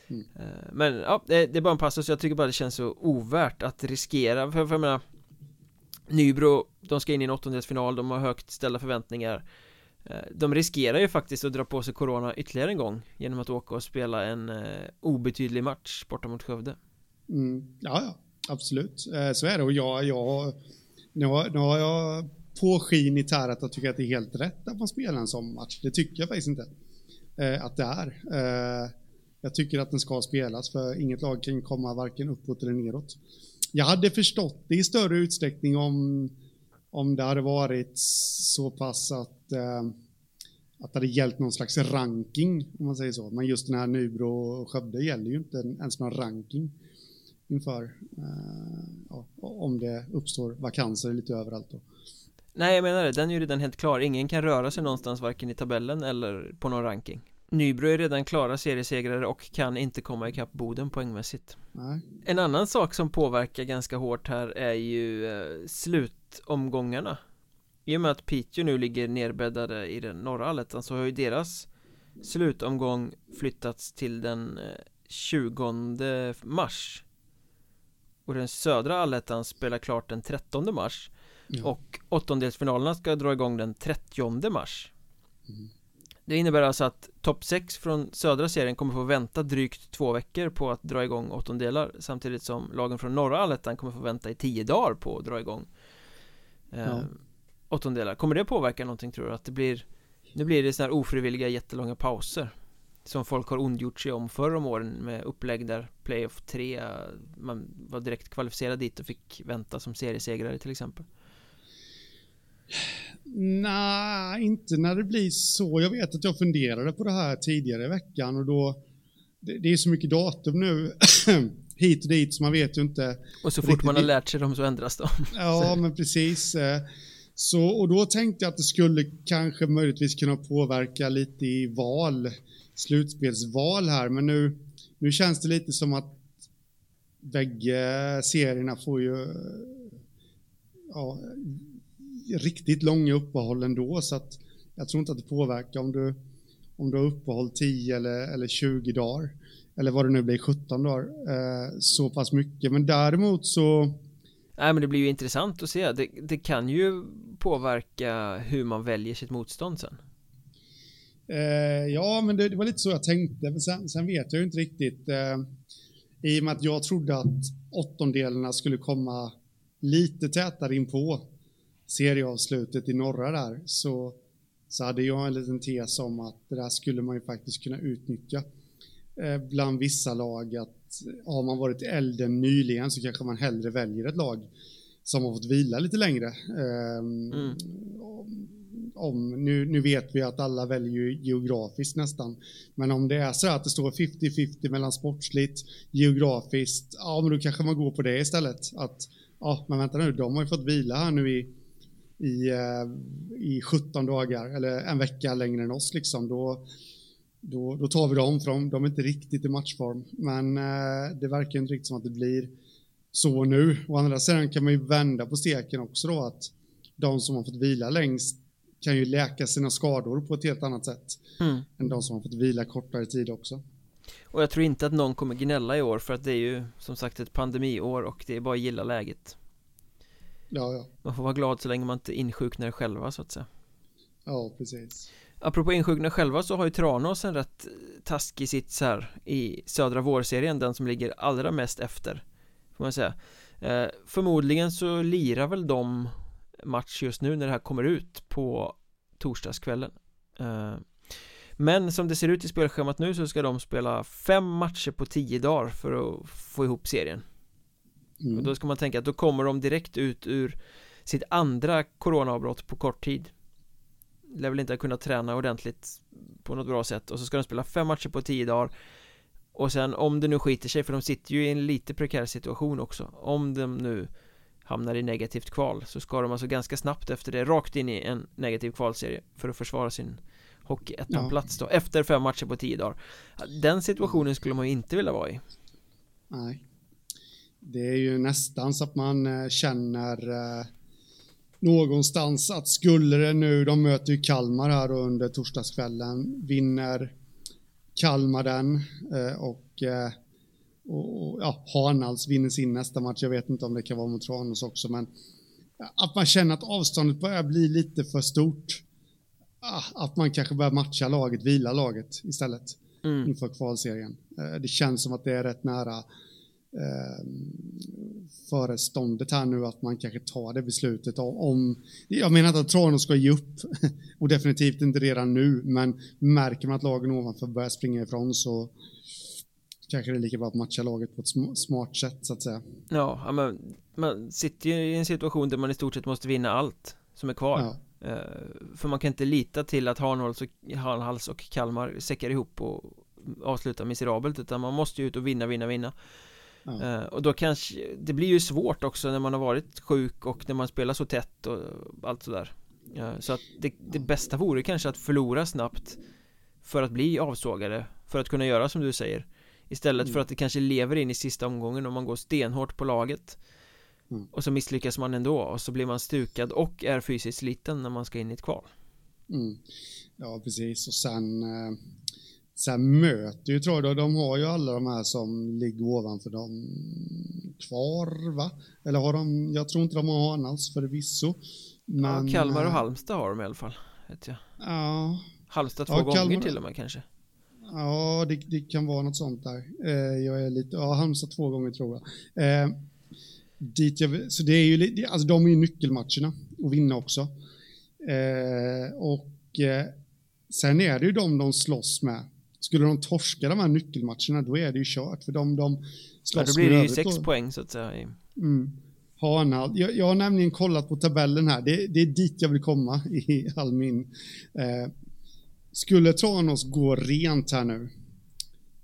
Mm. Eh, men ja, det, det, är bara en passus, jag tycker bara det känns så ovärt att riskera, för, för jag menar Nybro, de ska in i en åttondelsfinal, de har högt ställda förväntningar. Eh, de riskerar ju faktiskt att dra på sig Corona ytterligare en gång Genom att åka och spela en eh, obetydlig match borta mot Skövde. Mm, Ja, ja, absolut. Eh, så är det. Och jag, jag nu, har, nu har jag påskinit här att jag tycker att det är helt rätt att man spelar en sån match. Det tycker jag faktiskt inte Att det är. Jag tycker att den ska spelas för inget lag kan komma varken uppåt eller neråt jag hade förstått det i större utsträckning om, om det hade varit så pass att, eh, att det hade gällt någon slags ranking, om man säger så. Men just den här Nybro och Skövde gäller ju inte ens någon ranking inför eh, ja, om det uppstår vakanser lite överallt. Då. Nej, jag menar det. Den är ju redan helt klar. Ingen kan röra sig någonstans, varken i tabellen eller på någon ranking. Nybro är redan klara seriesegrare och kan inte komma ikapp Boden poängmässigt Nej. En annan sak som påverkar ganska hårt här är ju eh, slutomgångarna I och med att Piteå nu ligger nerbäddade i den norra allettan så har ju deras slutomgång flyttats till den 20 eh, mars Och den södra allettan spelar klart den 13 mars ja. Och åttondelsfinalerna ska dra igång den 30 mars mm. Det innebär alltså att topp 6 från södra serien kommer få vänta drygt två veckor på att dra igång åttondelar Samtidigt som lagen från norra allettan kommer få vänta i tio dagar på att dra igång eh, ja. åttondelar Kommer det påverka någonting tror du? Att det blir Nu blir det sådana här ofrivilliga jättelånga pauser Som folk har ondgjort sig om förr om åren med upplägg där Playoff 3 Man var direkt kvalificerad dit och fick vänta som seriesegrare till exempel Nej, inte när det blir så. Jag vet att jag funderade på det här tidigare i veckan och då, det, det är så mycket datum nu hit och dit så man vet ju inte. Och så fort man har lärt sig dem så ändras de. Ja, men precis. Så, och då tänkte jag att det skulle kanske möjligtvis kunna påverka lite i val, slutspelsval här, men nu, nu känns det lite som att bägge serierna får ju ja, riktigt långa uppehåll ändå, så att jag tror inte att det påverkar om du, om du har uppehåll 10 eller, eller 20 dagar, eller vad det nu blir, 17 dagar, eh, så pass mycket. Men däremot så Nej men det blir ju intressant att se, det, det kan ju påverka hur man väljer sitt motstånd sen. Eh, ja, men det, det, var lite så jag tänkte, men sen, sen vet jag ju inte riktigt. Eh, I och med att jag trodde att åttondelarna skulle komma lite tätare in på serieavslutet i norra där, så, så hade jag en liten tes om att det där skulle man ju faktiskt kunna utnyttja eh, bland vissa lag. Att har man varit i elden nyligen så kanske man hellre väljer ett lag som har fått vila lite längre. Um, mm. om, nu, nu vet vi att alla väljer geografiskt nästan, men om det är så att det står 50-50 mellan sportsligt, geografiskt, ja men då kanske man går på det istället. Att, ja men vänta nu, de har ju fått vila här nu i, i, uh, i 17 dagar, eller en vecka längre än oss liksom. Då, då, då tar vi dem, för de, de är inte riktigt i matchform. Men eh, det verkar inte riktigt som att det blir så nu. Å andra sidan kan man ju vända på steken också då, att de som har fått vila längst kan ju läka sina skador på ett helt annat sätt mm. än de som har fått vila kortare tid också. Och jag tror inte att någon kommer gnälla i år för att det är ju som sagt ett pandemiår och det är bara att gilla läget. Ja, ja. Man får vara glad så länge man inte insjuknar själva så att säga. Ja, precis. Apropå insjukna själva så har ju Tranås en rätt taskig sits här i södra vårserien, den som ligger allra mest efter Får man säga eh, Förmodligen så lirar väl de match just nu när det här kommer ut på torsdagskvällen eh, Men som det ser ut i spelschemat nu så ska de spela fem matcher på tio dagar för att få ihop serien mm. Och då ska man tänka att då kommer de direkt ut ur sitt andra coronaavbrott på kort tid. Lär väl inte ha kunnat träna ordentligt på något bra sätt. Och så ska de spela fem matcher på tio dagar. Och sen om det nu skiter sig, för de sitter ju i en lite prekär situation också. Om de nu hamnar i negativt kval så ska de alltså ganska snabbt efter det rakt in i en negativ kvalserie för att försvara sin hockeyettan-plats då efter fem matcher på tio dagar. Den situationen skulle man ju inte vilja vara i. Nej Det är ju nästan så att man eh, känner eh, någonstans att skulle det nu, de möter ju Kalmar här under torsdagskvällen, vinner Kalmar den eh, och, och, och ja, Hanals vinner sin nästa match. Jag vet inte om det kan vara mot Tranås också, men att man känner att avståndet börjar bli lite för stort. Ah, att man kanske börjar matcha laget, vila laget istället mm. inför kvalserien. Det känns som att det är rätt nära eh, föreståndet här nu att man kanske tar det beslutet om, jag menar inte att Tranås ska ge upp och definitivt inte redan nu, men märker man att lagen ovanför börjar springa ifrån så kanske det är lika bra att matcha laget på ett smart sätt så att säga. Ja, men man sitter ju i en situation där man i stort sett måste vinna allt som är kvar. Ja. Uh, för man kan inte lita till att Hanhals och, Hanhals och Kalmar säckar ihop och avslutar miserabelt utan man måste ju ut och vinna, vinna, vinna. Uh, och då kanske, det blir ju svårt också när man har varit sjuk och när man spelar så tätt och allt sådär uh, Så att det, det, bästa vore kanske att förlora snabbt För att bli avsågade För att kunna göra som du säger Istället mm. för att det kanske lever in i sista omgången om man går stenhårt på laget mm. Och så misslyckas man ändå och så blir man stukad och är fysiskt sliten när man ska in i ett kval mm. Ja precis och sen uh Sen möter ju tror jag, de har ju alla de här som ligger ovanför dem kvar va? Eller har de, jag tror inte de har Hanals förvisso. Men, ja, Kalmar och eh, Halmstad har de i alla fall. Vet jag. Ja. Halmstad två ja, gånger Kalmar, till och med kanske. Ja, det, det, kan vara något sånt där. Eh, jag är lite, ja Halmstad två gånger tror jag. Eh, dit jag så det är ju, alltså de är ju nyckelmatcherna att vinna också. Eh, och eh, sen är det ju de de slåss med skulle de torska de här nyckelmatcherna, då är det ju kört. För de, de slåss ja, då blir det ju sex då. poäng så att säga. Mm. Hanhall. Jag, jag har nämligen kollat på tabellen här. Det, det, är dit jag vill komma i all min... Eh, skulle Tranås gå rent här nu,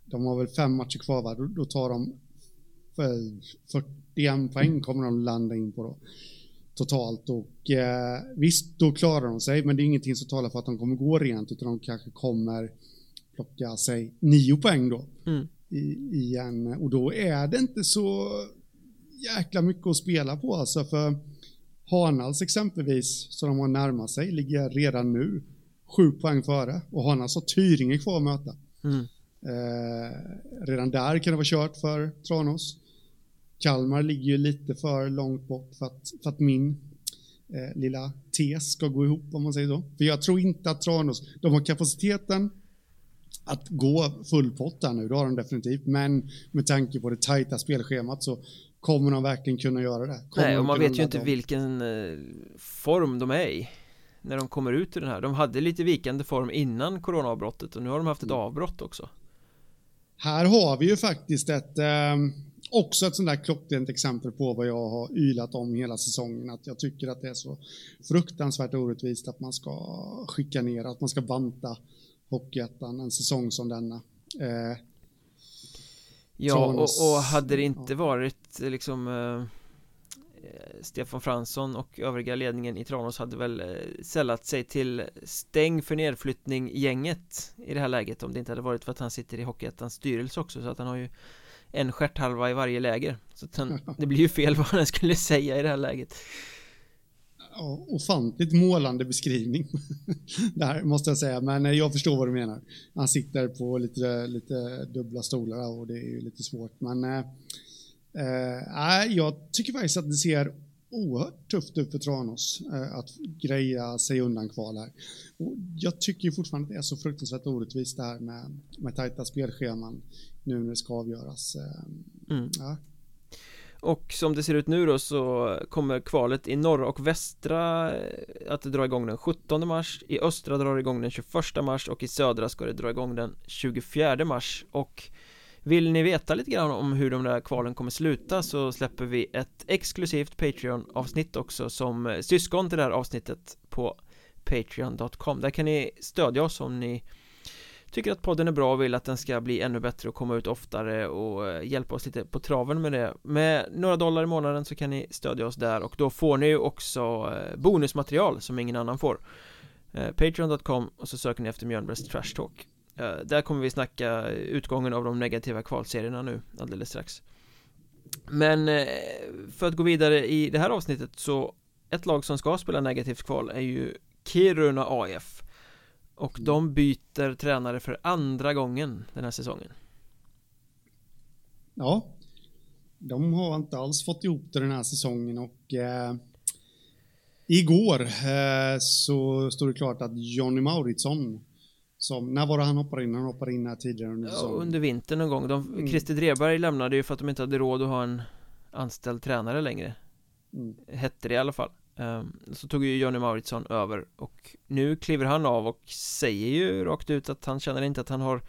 de har väl fem matcher kvar va? Då, då tar de 41 poäng kommer de landa in på då. Totalt och eh, visst, då klarar de sig, men det är ingenting som talar för att de kommer gå rent, utan de kanske kommer plocka sig nio poäng då. Mm. I, igen, och då är det inte så jäkla mycket att spela på alltså, för Hanals exempelvis, som de har närmat sig, ligger redan nu sju poäng före och Hanals har Tyringe kvar att möta. Mm. Eh, redan där kan det vara kört för Tranås. Kalmar ligger ju lite för långt bort för att, för att min eh, lilla tes ska gå ihop om man säger så. För jag tror inte att Tranås, de har kapaciteten att gå full pott där nu, det har de definitivt. Men med tanke på det tajta spelschemat så kommer de verkligen kunna göra det. Kommer Nej, och man vet ju inte dem. vilken eh, form de är i när de kommer ut ur den här. De hade lite vikande form innan coronaavbrottet och nu har de haft ett mm. avbrott också. Här har vi ju faktiskt ett eh, också ett sånt där klockrent exempel på vad jag har ylat om hela säsongen. Att jag tycker att det är så fruktansvärt orättvist att man ska skicka ner, att man ska banta Hockeyettan en säsong som denna. Eh, ja, och, och, hade det inte ja. varit liksom eh, Stefan Fransson och övriga ledningen i Tranås hade väl eh, sällat sig till stäng för nedflyttning gänget i det här läget om det inte hade varit för att han sitter i Hockeyettans styrelse också så att han har ju en stjärthalva i varje läger så att han, det blir ju fel vad han skulle säga i det här läget ja, ofantligt målande beskrivning där måste jag säga, men jag förstår vad du menar. Han sitter på lite, lite dubbla stolar och det är ju lite svårt, men äh, äh, jag tycker faktiskt att det ser oerhört tufft ut för Tranås äh, att greja sig undan kval här. Och jag tycker fortfarande att det är så fruktansvärt orättvist det här med, med tajta spelscheman nu när det ska avgöras. Mm. Ja. Och som det ser ut nu då så kommer kvalet i norra och västra eh, att dra igång den 17 mars. I östra drar det igång den 21 mars och i södra ska det dra igång den 24 mars. Och vill ni veta lite grann om hur de där kvalen kommer sluta så släpper vi ett exklusivt Patreon-avsnitt också som eh, syskon till det här avsnittet på Patreon.com Där kan ni stödja oss om ni tycker att podden är bra och vill att den ska bli ännu bättre och komma ut oftare och eh, hjälpa oss lite på traven med det. Med några dollar i månaden så kan ni stödja oss där och då får ni ju också eh, bonusmaterial som ingen annan får. Eh, Patreon.com och så söker ni efter Mjölnbergs Trash Talk. Där kommer vi snacka utgången av de negativa kvalserierna nu alldeles strax. Men för att gå vidare i det här avsnittet så ett lag som ska spela negativt kval är ju Kiruna AF och de byter tränare för andra gången den här säsongen. Ja, de har inte alls fått ihop det den här säsongen och eh, igår eh, så stod det klart att Johnny Mauritsson som, när var det han hoppade in? Han hoppade in här tidigare under säsongen. Ja, under vintern någon gång. De, mm. Christer Dreberg lämnade ju för att de inte hade råd att ha en anställd tränare längre. Mm. Hette det i alla fall. Ehm, så tog ju Johnny Mauritsson över och nu kliver han av och säger ju rakt ut att han känner inte att han har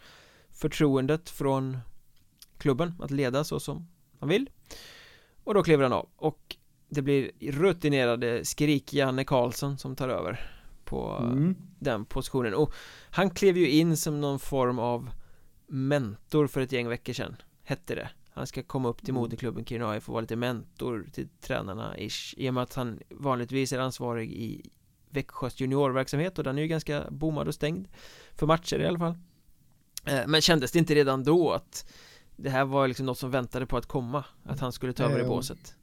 förtroendet från klubben att leda så som han vill. Och då kliver han av och det blir rutinerade skrik Janne Karlsson som tar över på mm. den positionen. Och han klev ju in som någon form av mentor för ett gäng veckor sedan hette det han ska komma upp till mm. moderklubben Kiruna AIF och vara lite mentor till tränarna ish I och med att han vanligtvis är ansvarig i Växjös juniorverksamhet och den är ju ganska bommad och stängd För matcher i alla fall eh, Men kändes det inte redan då att Det här var liksom något som väntade på att komma Att han skulle ta över i eh, båset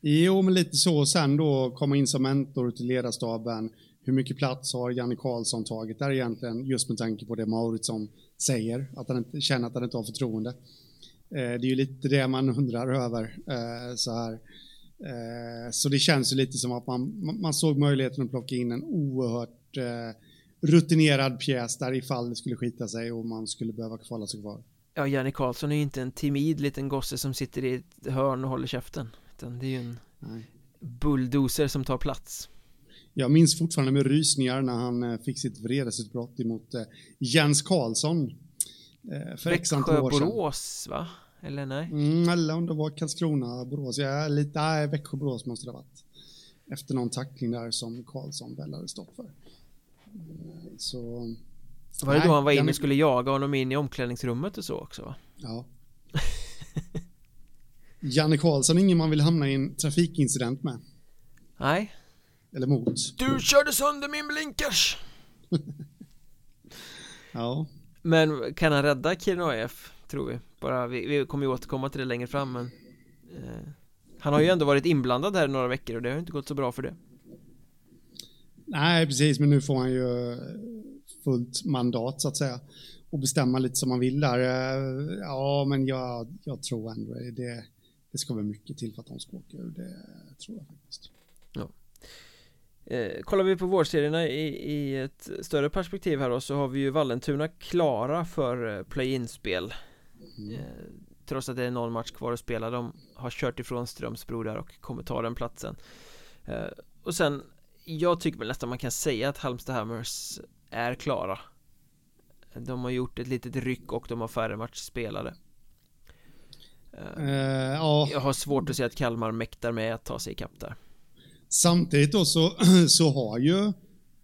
Jo, men lite så. Sen då komma in som mentor till ledarstaben. Hur mycket plats har Janne Karlsson tagit där egentligen? Just med tanke på det Mauritsson säger, att han inte känner att han inte har förtroende. Eh, det är ju lite det man undrar över eh, så här. Eh, så det känns ju lite som att man, man såg möjligheten att plocka in en oerhört rutinerad pjäs där ifall det skulle skita sig och man skulle behöva kvala sig kvar. Ja, Janne Karlsson är ju inte en timid liten gosse som sitter i ett hörn och håller käften. Utan det är ju en Nej. bulldozer som tar plats. Jag minns fortfarande med rysningar när han fick sitt vredesutbrott emot Jens Karlsson för Växjö, Borås va? Eller nej? Mm, eller om det var Karlskrona, Borås. Ja, lite, nej, Växjö, Borås måste det ha varit. Efter någon tackling där som Karlsson väl hade stått för. Så... Var det då han var inne och skulle jaga honom in i omklädningsrummet och så också? Va? Ja. Janne Karlsson är ingen man vill hamna i en trafikincident med. Nej. Eller mot. Du körde sönder min blinkers! ja. Men kan han rädda Kiruna AF, tror vi? Bara, vi, vi kommer ju återkomma till det längre fram men eh, Han har ju ändå varit inblandad här i några veckor och det har inte gått så bra för det Nej precis, men nu får han ju fullt mandat så att säga och bestämma lite som man vill där. Eh, ja, men jag, jag tror ändå det, det ska vara mycket till för att de ska åka ur. Det tror jag faktiskt. Ja. Eh, kollar vi på vårserierna i, i ett större perspektiv här då så har vi ju Vallentuna klara för eh, play-in-spel mm. eh, Trots att det är någon match kvar att spela De har kört ifrån Strömsbro där och kommer ta den platsen eh, Och sen Jag tycker väl nästan man kan säga att Halmstad Hammers är klara De har gjort ett litet ryck och de har färre matcher spelade Uh, ja. Jag har svårt att se att Kalmar mäktar med att ta sig ikapp där. Samtidigt då så, så har ju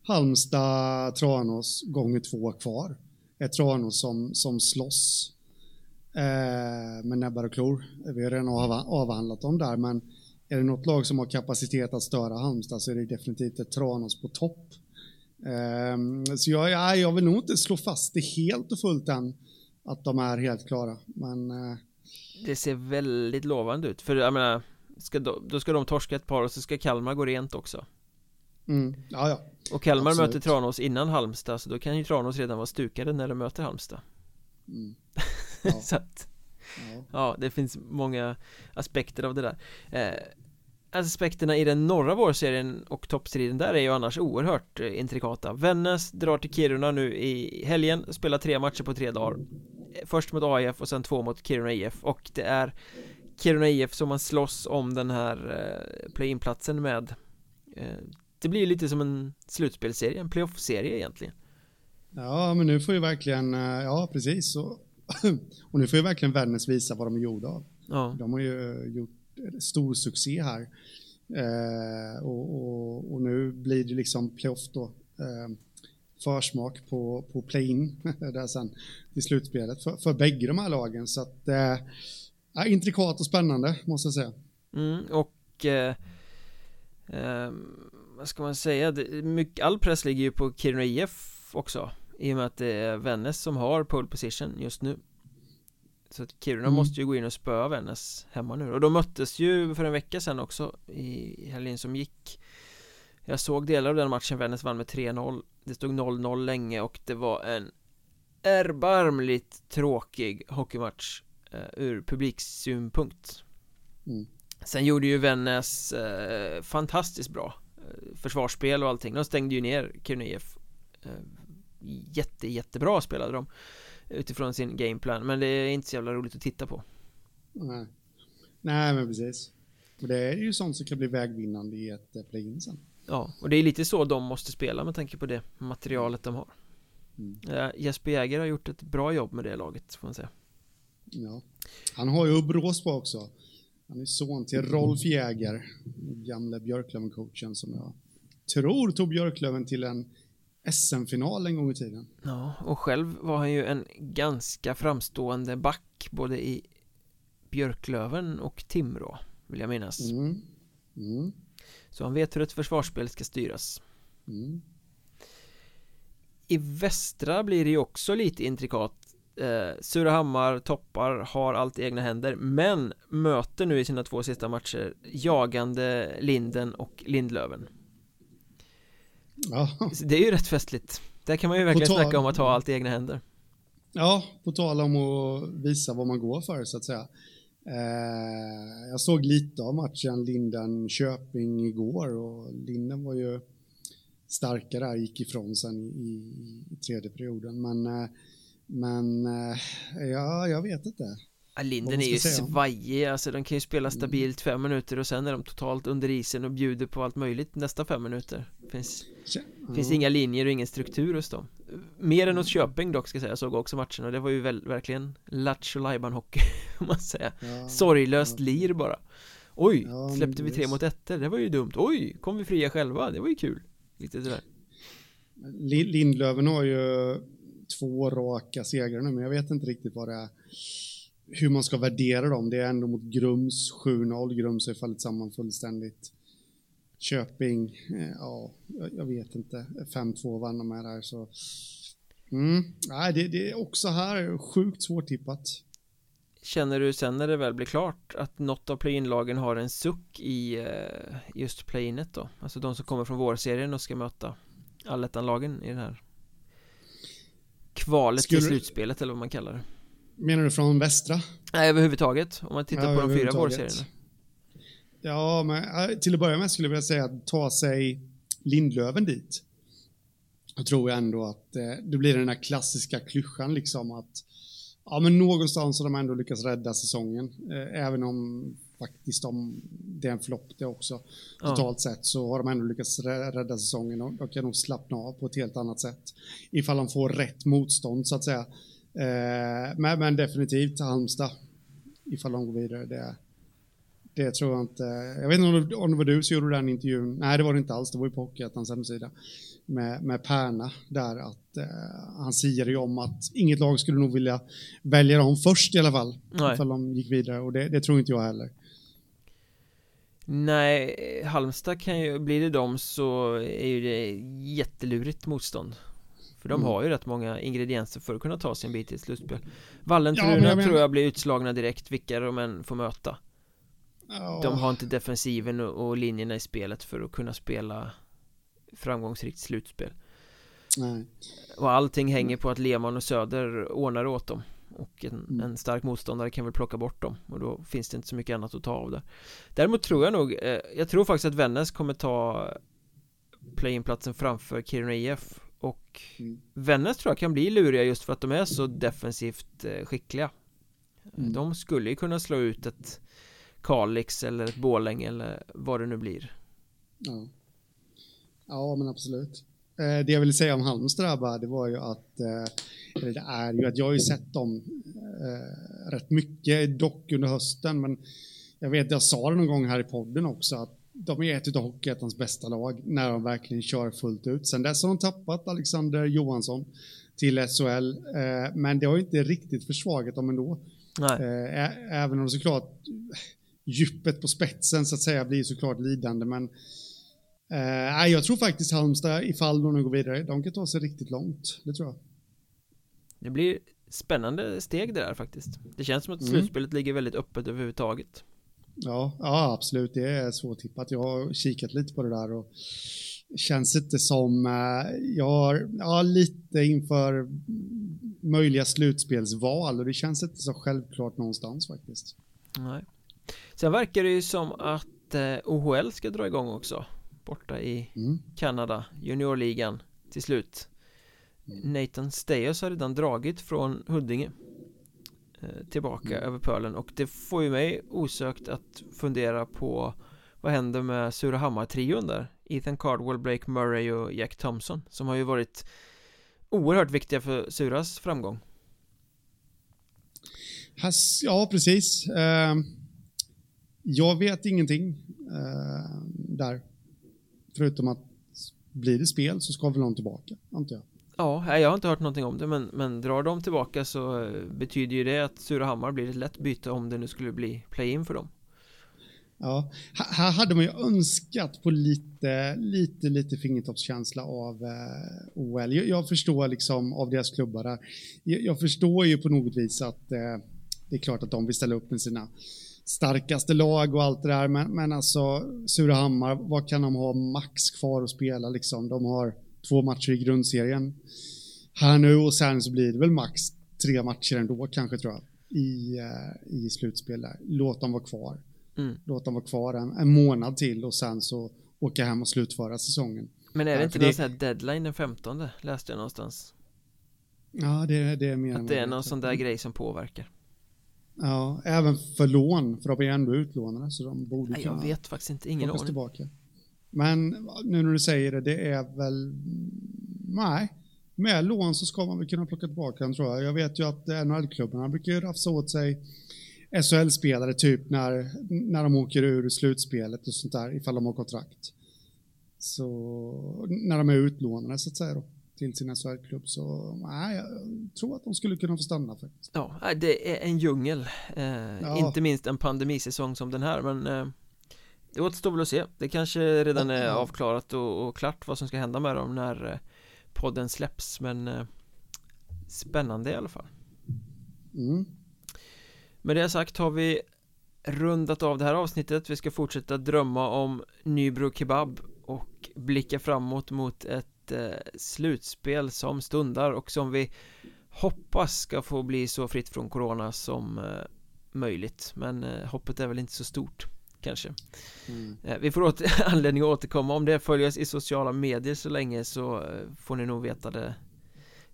Halmstad Tranås gånger två kvar. Ett Tranås som, som slåss eh, med näbbar och klor. Vi har redan avhandlat dem där, men är det något lag som har kapacitet att störa Halmstad så är det definitivt ett Tranås på topp. Eh, så jag, jag, jag vill nog inte slå fast det helt och fullt än att de är helt klara, men eh, det ser väldigt lovande ut, för jag menar ska då, då ska de torska ett par och så ska Kalmar gå rent också mm. ja, ja. Och Kalmar Absolut. möter Tranås innan Halmstad så då kan ju Tranås redan vara stukade när de möter Halmstad mm. ja. Så att ja. ja, det finns många aspekter av det där eh, Aspekterna i den norra vårserien och toppstriden där är ju annars oerhört eh, intrikata Vännäs drar till Kiruna nu i helgen, spelar tre matcher på tre dagar Först mot AIF och sen två mot Kiruna IF och det är Kiruna IF som man slåss om den här eh, play-in-platsen med. Eh, Det blir lite som en slutspelserie, en playoff-serie egentligen. Ja, men nu får ju verkligen, eh, ja precis. Och, och nu får ju verkligen Vännäs visa vad de är gjorda av. Ja. De har ju gjort stor succé här. Och, och, och, nu blir det liksom playoff då försmak på, på play-in där sen i slutspelet för, för bägge de här lagen. Så att, eh, intrikat och spännande måste jag säga. Mm, och eh, eh, vad ska man säga, mycket, all press ligger ju på Kiruna IF också i och med att det är Vännäs som har pole position just nu. Så att Kiruna mm. måste ju gå in och spöa Vännäs hemma nu och de möttes ju för en vecka sedan också i helgen som gick Jag såg delar av den matchen Vännäs vann med 3-0 Det stod 0-0 länge och det var en erbarmligt tråkig hockeymatch ur publiksynpunkt. Mm. Sen gjorde ju Vännäs uh, fantastiskt bra uh, försvarsspel och allting. De stängde ju ner IF uh, Jätte, jättebra spelade de Utifrån sin gameplan. Men det är inte så jävla roligt att titta på. Nej. Nej men precis. Och det är ju sånt som kan bli vägvinnande i ett play-in sen. Ja, och det är lite så de måste spela med tanke på det materialet de har. Mm. Jesper Jäger har gjort ett bra jobb med det laget får man säga Ja Han har ju Bråsbo också Han är son till Rolf Jäger Gamle Björklöven-coachen som jag tror tog Björklöven till en SM-final en gång i tiden Ja, och själv var han ju en ganska framstående back både i Björklöven och Timrå vill jag minnas mm. Mm. Så han vet hur ett försvarsspel ska styras mm. I västra blir det ju också lite intrikat eh, Surahammar toppar, har allt i egna händer Men möter nu i sina två sista matcher Jagande Linden och Lindlöven. Ja. Det är ju rätt festligt. Där kan man ju verkligen snacka om att ha allt i egna händer. Ja, på tal om att visa vad man går för så att säga. Eh, jag såg lite av matchen Linden-Köping igår och Linden var ju starkare där, gick ifrån sen i, i tredje perioden. Men, eh, men eh, ja, jag vet inte. Ja, Linden är ju svajig, alltså de kan ju spela mm. stabilt fem minuter och sen är de totalt under isen och bjuder på allt möjligt nästa fem minuter. Finns, ja. finns inga linjer och ingen struktur hos dem. Mer än hos Köping dock ska jag säga, jag såg också matcherna Det var ju väl, verkligen Lattjo hockey om man säger ja, Sorglöst ja. lir bara Oj, ja, släppte vi tre mot ettor, det var ju dumt Oj, kom vi fria själva, det var ju kul Lite sådär Lindlöven har ju två raka segrar nu, men jag vet inte riktigt vad det är hur man ska värdera dem. Det är ändå mot Grums 7-0. Grums har fallit samman fullständigt. Köping, eh, ja, jag vet inte. 5-2 vann de med där så. Mm. Nej, det, det, är också här sjukt svårtippat. Känner du sen när det väl blir klart att något av play-in-lagen har en suck i eh, just play-inet då? Alltså de som kommer från vårserien och ska möta allettan-lagen i den här kvalet Skulle... till slutspelet eller vad man kallar det. Menar du från västra? Nej, överhuvudtaget. Om man tittar ja, på de fyra vårserierna. Ja, men till att börja med skulle jag vilja säga att ta sig Lindlöven dit. Då tror jag ändå att eh, det blir den här klassiska klyschan liksom att ja, men någonstans har de ändå lyckats rädda säsongen. Eh, även om faktiskt om det är en flopp det också. Totalt ja. sett så har de ändå lyckats rädda säsongen och de kan nog slappna av på ett helt annat sätt. Ifall de får rätt motstånd så att säga. Eh, men, men, definitivt Halmstad, ifall de går vidare. Det, det tror jag inte. Jag vet inte om det, om det var du som gjorde den intervjun. Nej, det var det inte alls. Det var ju på Hockeyettans hemsida med, med Perna där att eh, han siade ju om att inget lag skulle nog vilja välja dem först i alla fall. Nej. Ifall de gick vidare och det, det tror inte jag heller. Nej, Halmstad kan ju, blir det dem så är ju det jättelurigt motstånd för de mm. har ju rätt många ingredienser för att kunna ta sin bit till slutspel Vallentruna ja, tror jag blir utslagna direkt vilka de än får möta ja. De har inte defensiven och, och linjerna i spelet för att kunna spela framgångsrikt slutspel Nej. Och allting hänger på att Lehmann och Söder ordnar åt dem och en, mm. en, stark motståndare kan väl plocka bort dem. Och då finns det inte så mycket annat att ta av där. Däremot tror jag nog, eh, jag tror faktiskt att Vännäs kommer ta play-in-platsen framför Kiruna IF och mm. Vännäs tror jag kan bli luriga just för att de är så defensivt eh, skickliga. Mm. De skulle ju kunna slå ut ett Kalix eller ett Bålänge eller vad det nu blir. Ja. Ja men absolut Det jag ville säga om Halmstad bara, det var ju att eh, Eller det är ju att jag har ju sett dem eh, Rätt mycket dock under hösten men Jag vet jag sa det någon gång här i podden också att de är ett av Hockeyettans bästa lag när de verkligen kör fullt ut. Sen dess har de tappat Alexander Johansson till SHL, eh, men det har inte riktigt försvagat dem ändå. Eh, även om såklart djupet på spetsen så att säga blir såklart lidande, men eh, jag tror faktiskt Halmstad, ifall de nu går vidare, de kan ta sig riktigt långt. Det tror jag. Det blir spännande steg det där faktiskt. Det känns som att mm. slutspelet ligger väldigt öppet överhuvudtaget. Ja, ja, absolut. Det är svårtippat. Jag har kikat lite på det där och känns inte som... Eh, jag har ja, lite inför möjliga slutspelsval och det känns inte så självklart någonstans faktiskt. Nej. Sen verkar det ju som att eh, OHL ska dra igång också borta i mm. Kanada, juniorligan till slut. Mm. Nathan Steyos har redan dragit från Huddinge Eh, tillbaka mm. över pölen och det får ju mig osökt att fundera på vad händer med Surahammar-trion där? Ethan Cardwell, Blake Murray och Jack Thompson som har ju varit oerhört viktiga för Suras framgång. Ja, precis. Ehm, jag vet ingenting eh, där. Förutom att blir det spel så ska väl någon tillbaka, antar jag. Ja, jag har inte hört någonting om det men, men drar de tillbaka så eh, betyder ju det att Surahammar blir ett lätt byte om det nu skulle bli play-in för dem. Ja, här hade man ju önskat på lite, lite, lite fingertoppskänsla av eh, OL. Jag, jag, förstår liksom av deras klubbar där. Jag, jag förstår ju på något vis att eh, det är klart att de vill ställa upp med sina starkaste lag och allt det där, men, men alltså Surahammar, vad kan de ha max kvar att spela liksom? De har två matcher i grundserien här nu och sen så blir det väl max tre matcher ändå kanske tror jag i, uh, i slutspel där. Låt dem vara kvar. Mm. Låt dem vara kvar en, en, månad till och sen så åka hem och slutföra säsongen. Men är det inte någon sån här deadline den 15 läste jag någonstans? Ja, det, det är mer Att det är någon sån där grej som påverkar. Ja, även för lån, för de är ändå utlånade så de borde Nej, Jag vet faktiskt inte, ingen aning. tillbaka. Men nu när du säger det, det är väl... Nej, med lån så ska man väl kunna plocka tillbaka den tror jag. Jag vet ju att NHL-klubbarna brukar rafsa åt sig SHL-spelare typ när, när de åker ur slutspelet och sånt där ifall de har kontrakt. Så när de är utlånade så att säga då till sin SHL-klubb så nej, jag tror att de skulle kunna få stanna faktiskt. Ja, det är en djungel. Eh, ja. Inte minst en pandemisäsong som den här men eh, det återstår väl att se. Det kanske redan är avklarat och, och, klart vad som ska hända med dem när eh, podden släpps men eh, spännande i alla fall. Mm. Med det sagt har vi rundat av det här avsnittet. Vi ska fortsätta drömma om Nybro Kebab och blicka framåt mot ett eh, slutspel som stundar och som vi hoppas ska få bli så fritt från corona som eh, möjligt men eh, hoppet är väl inte så stort kanske mm. Vi får åter, anledning att återkomma om det följer oss i sociala medier så länge så får ni nog veta det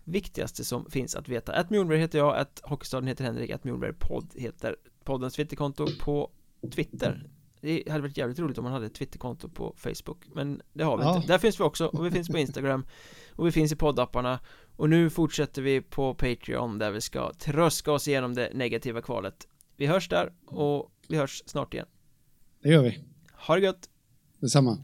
viktigaste som finns att veta. Att Mjolnberg heter jag, att Hockeystaden heter Henrik, att Mjolnberg podd heter poddens twitterkonto på Twitter. Det hade varit jävligt roligt om man hade ett twitterkonto på Facebook Men det har vi ja. inte, där finns vi också och vi finns på Instagram Och vi finns i poddapparna. Och nu fortsätter vi på Patreon där vi ska tröska oss igenom det negativa kvalet. Vi hörs där och vi hörs snart igen. Det gör vi. Ha det gött! Detsamma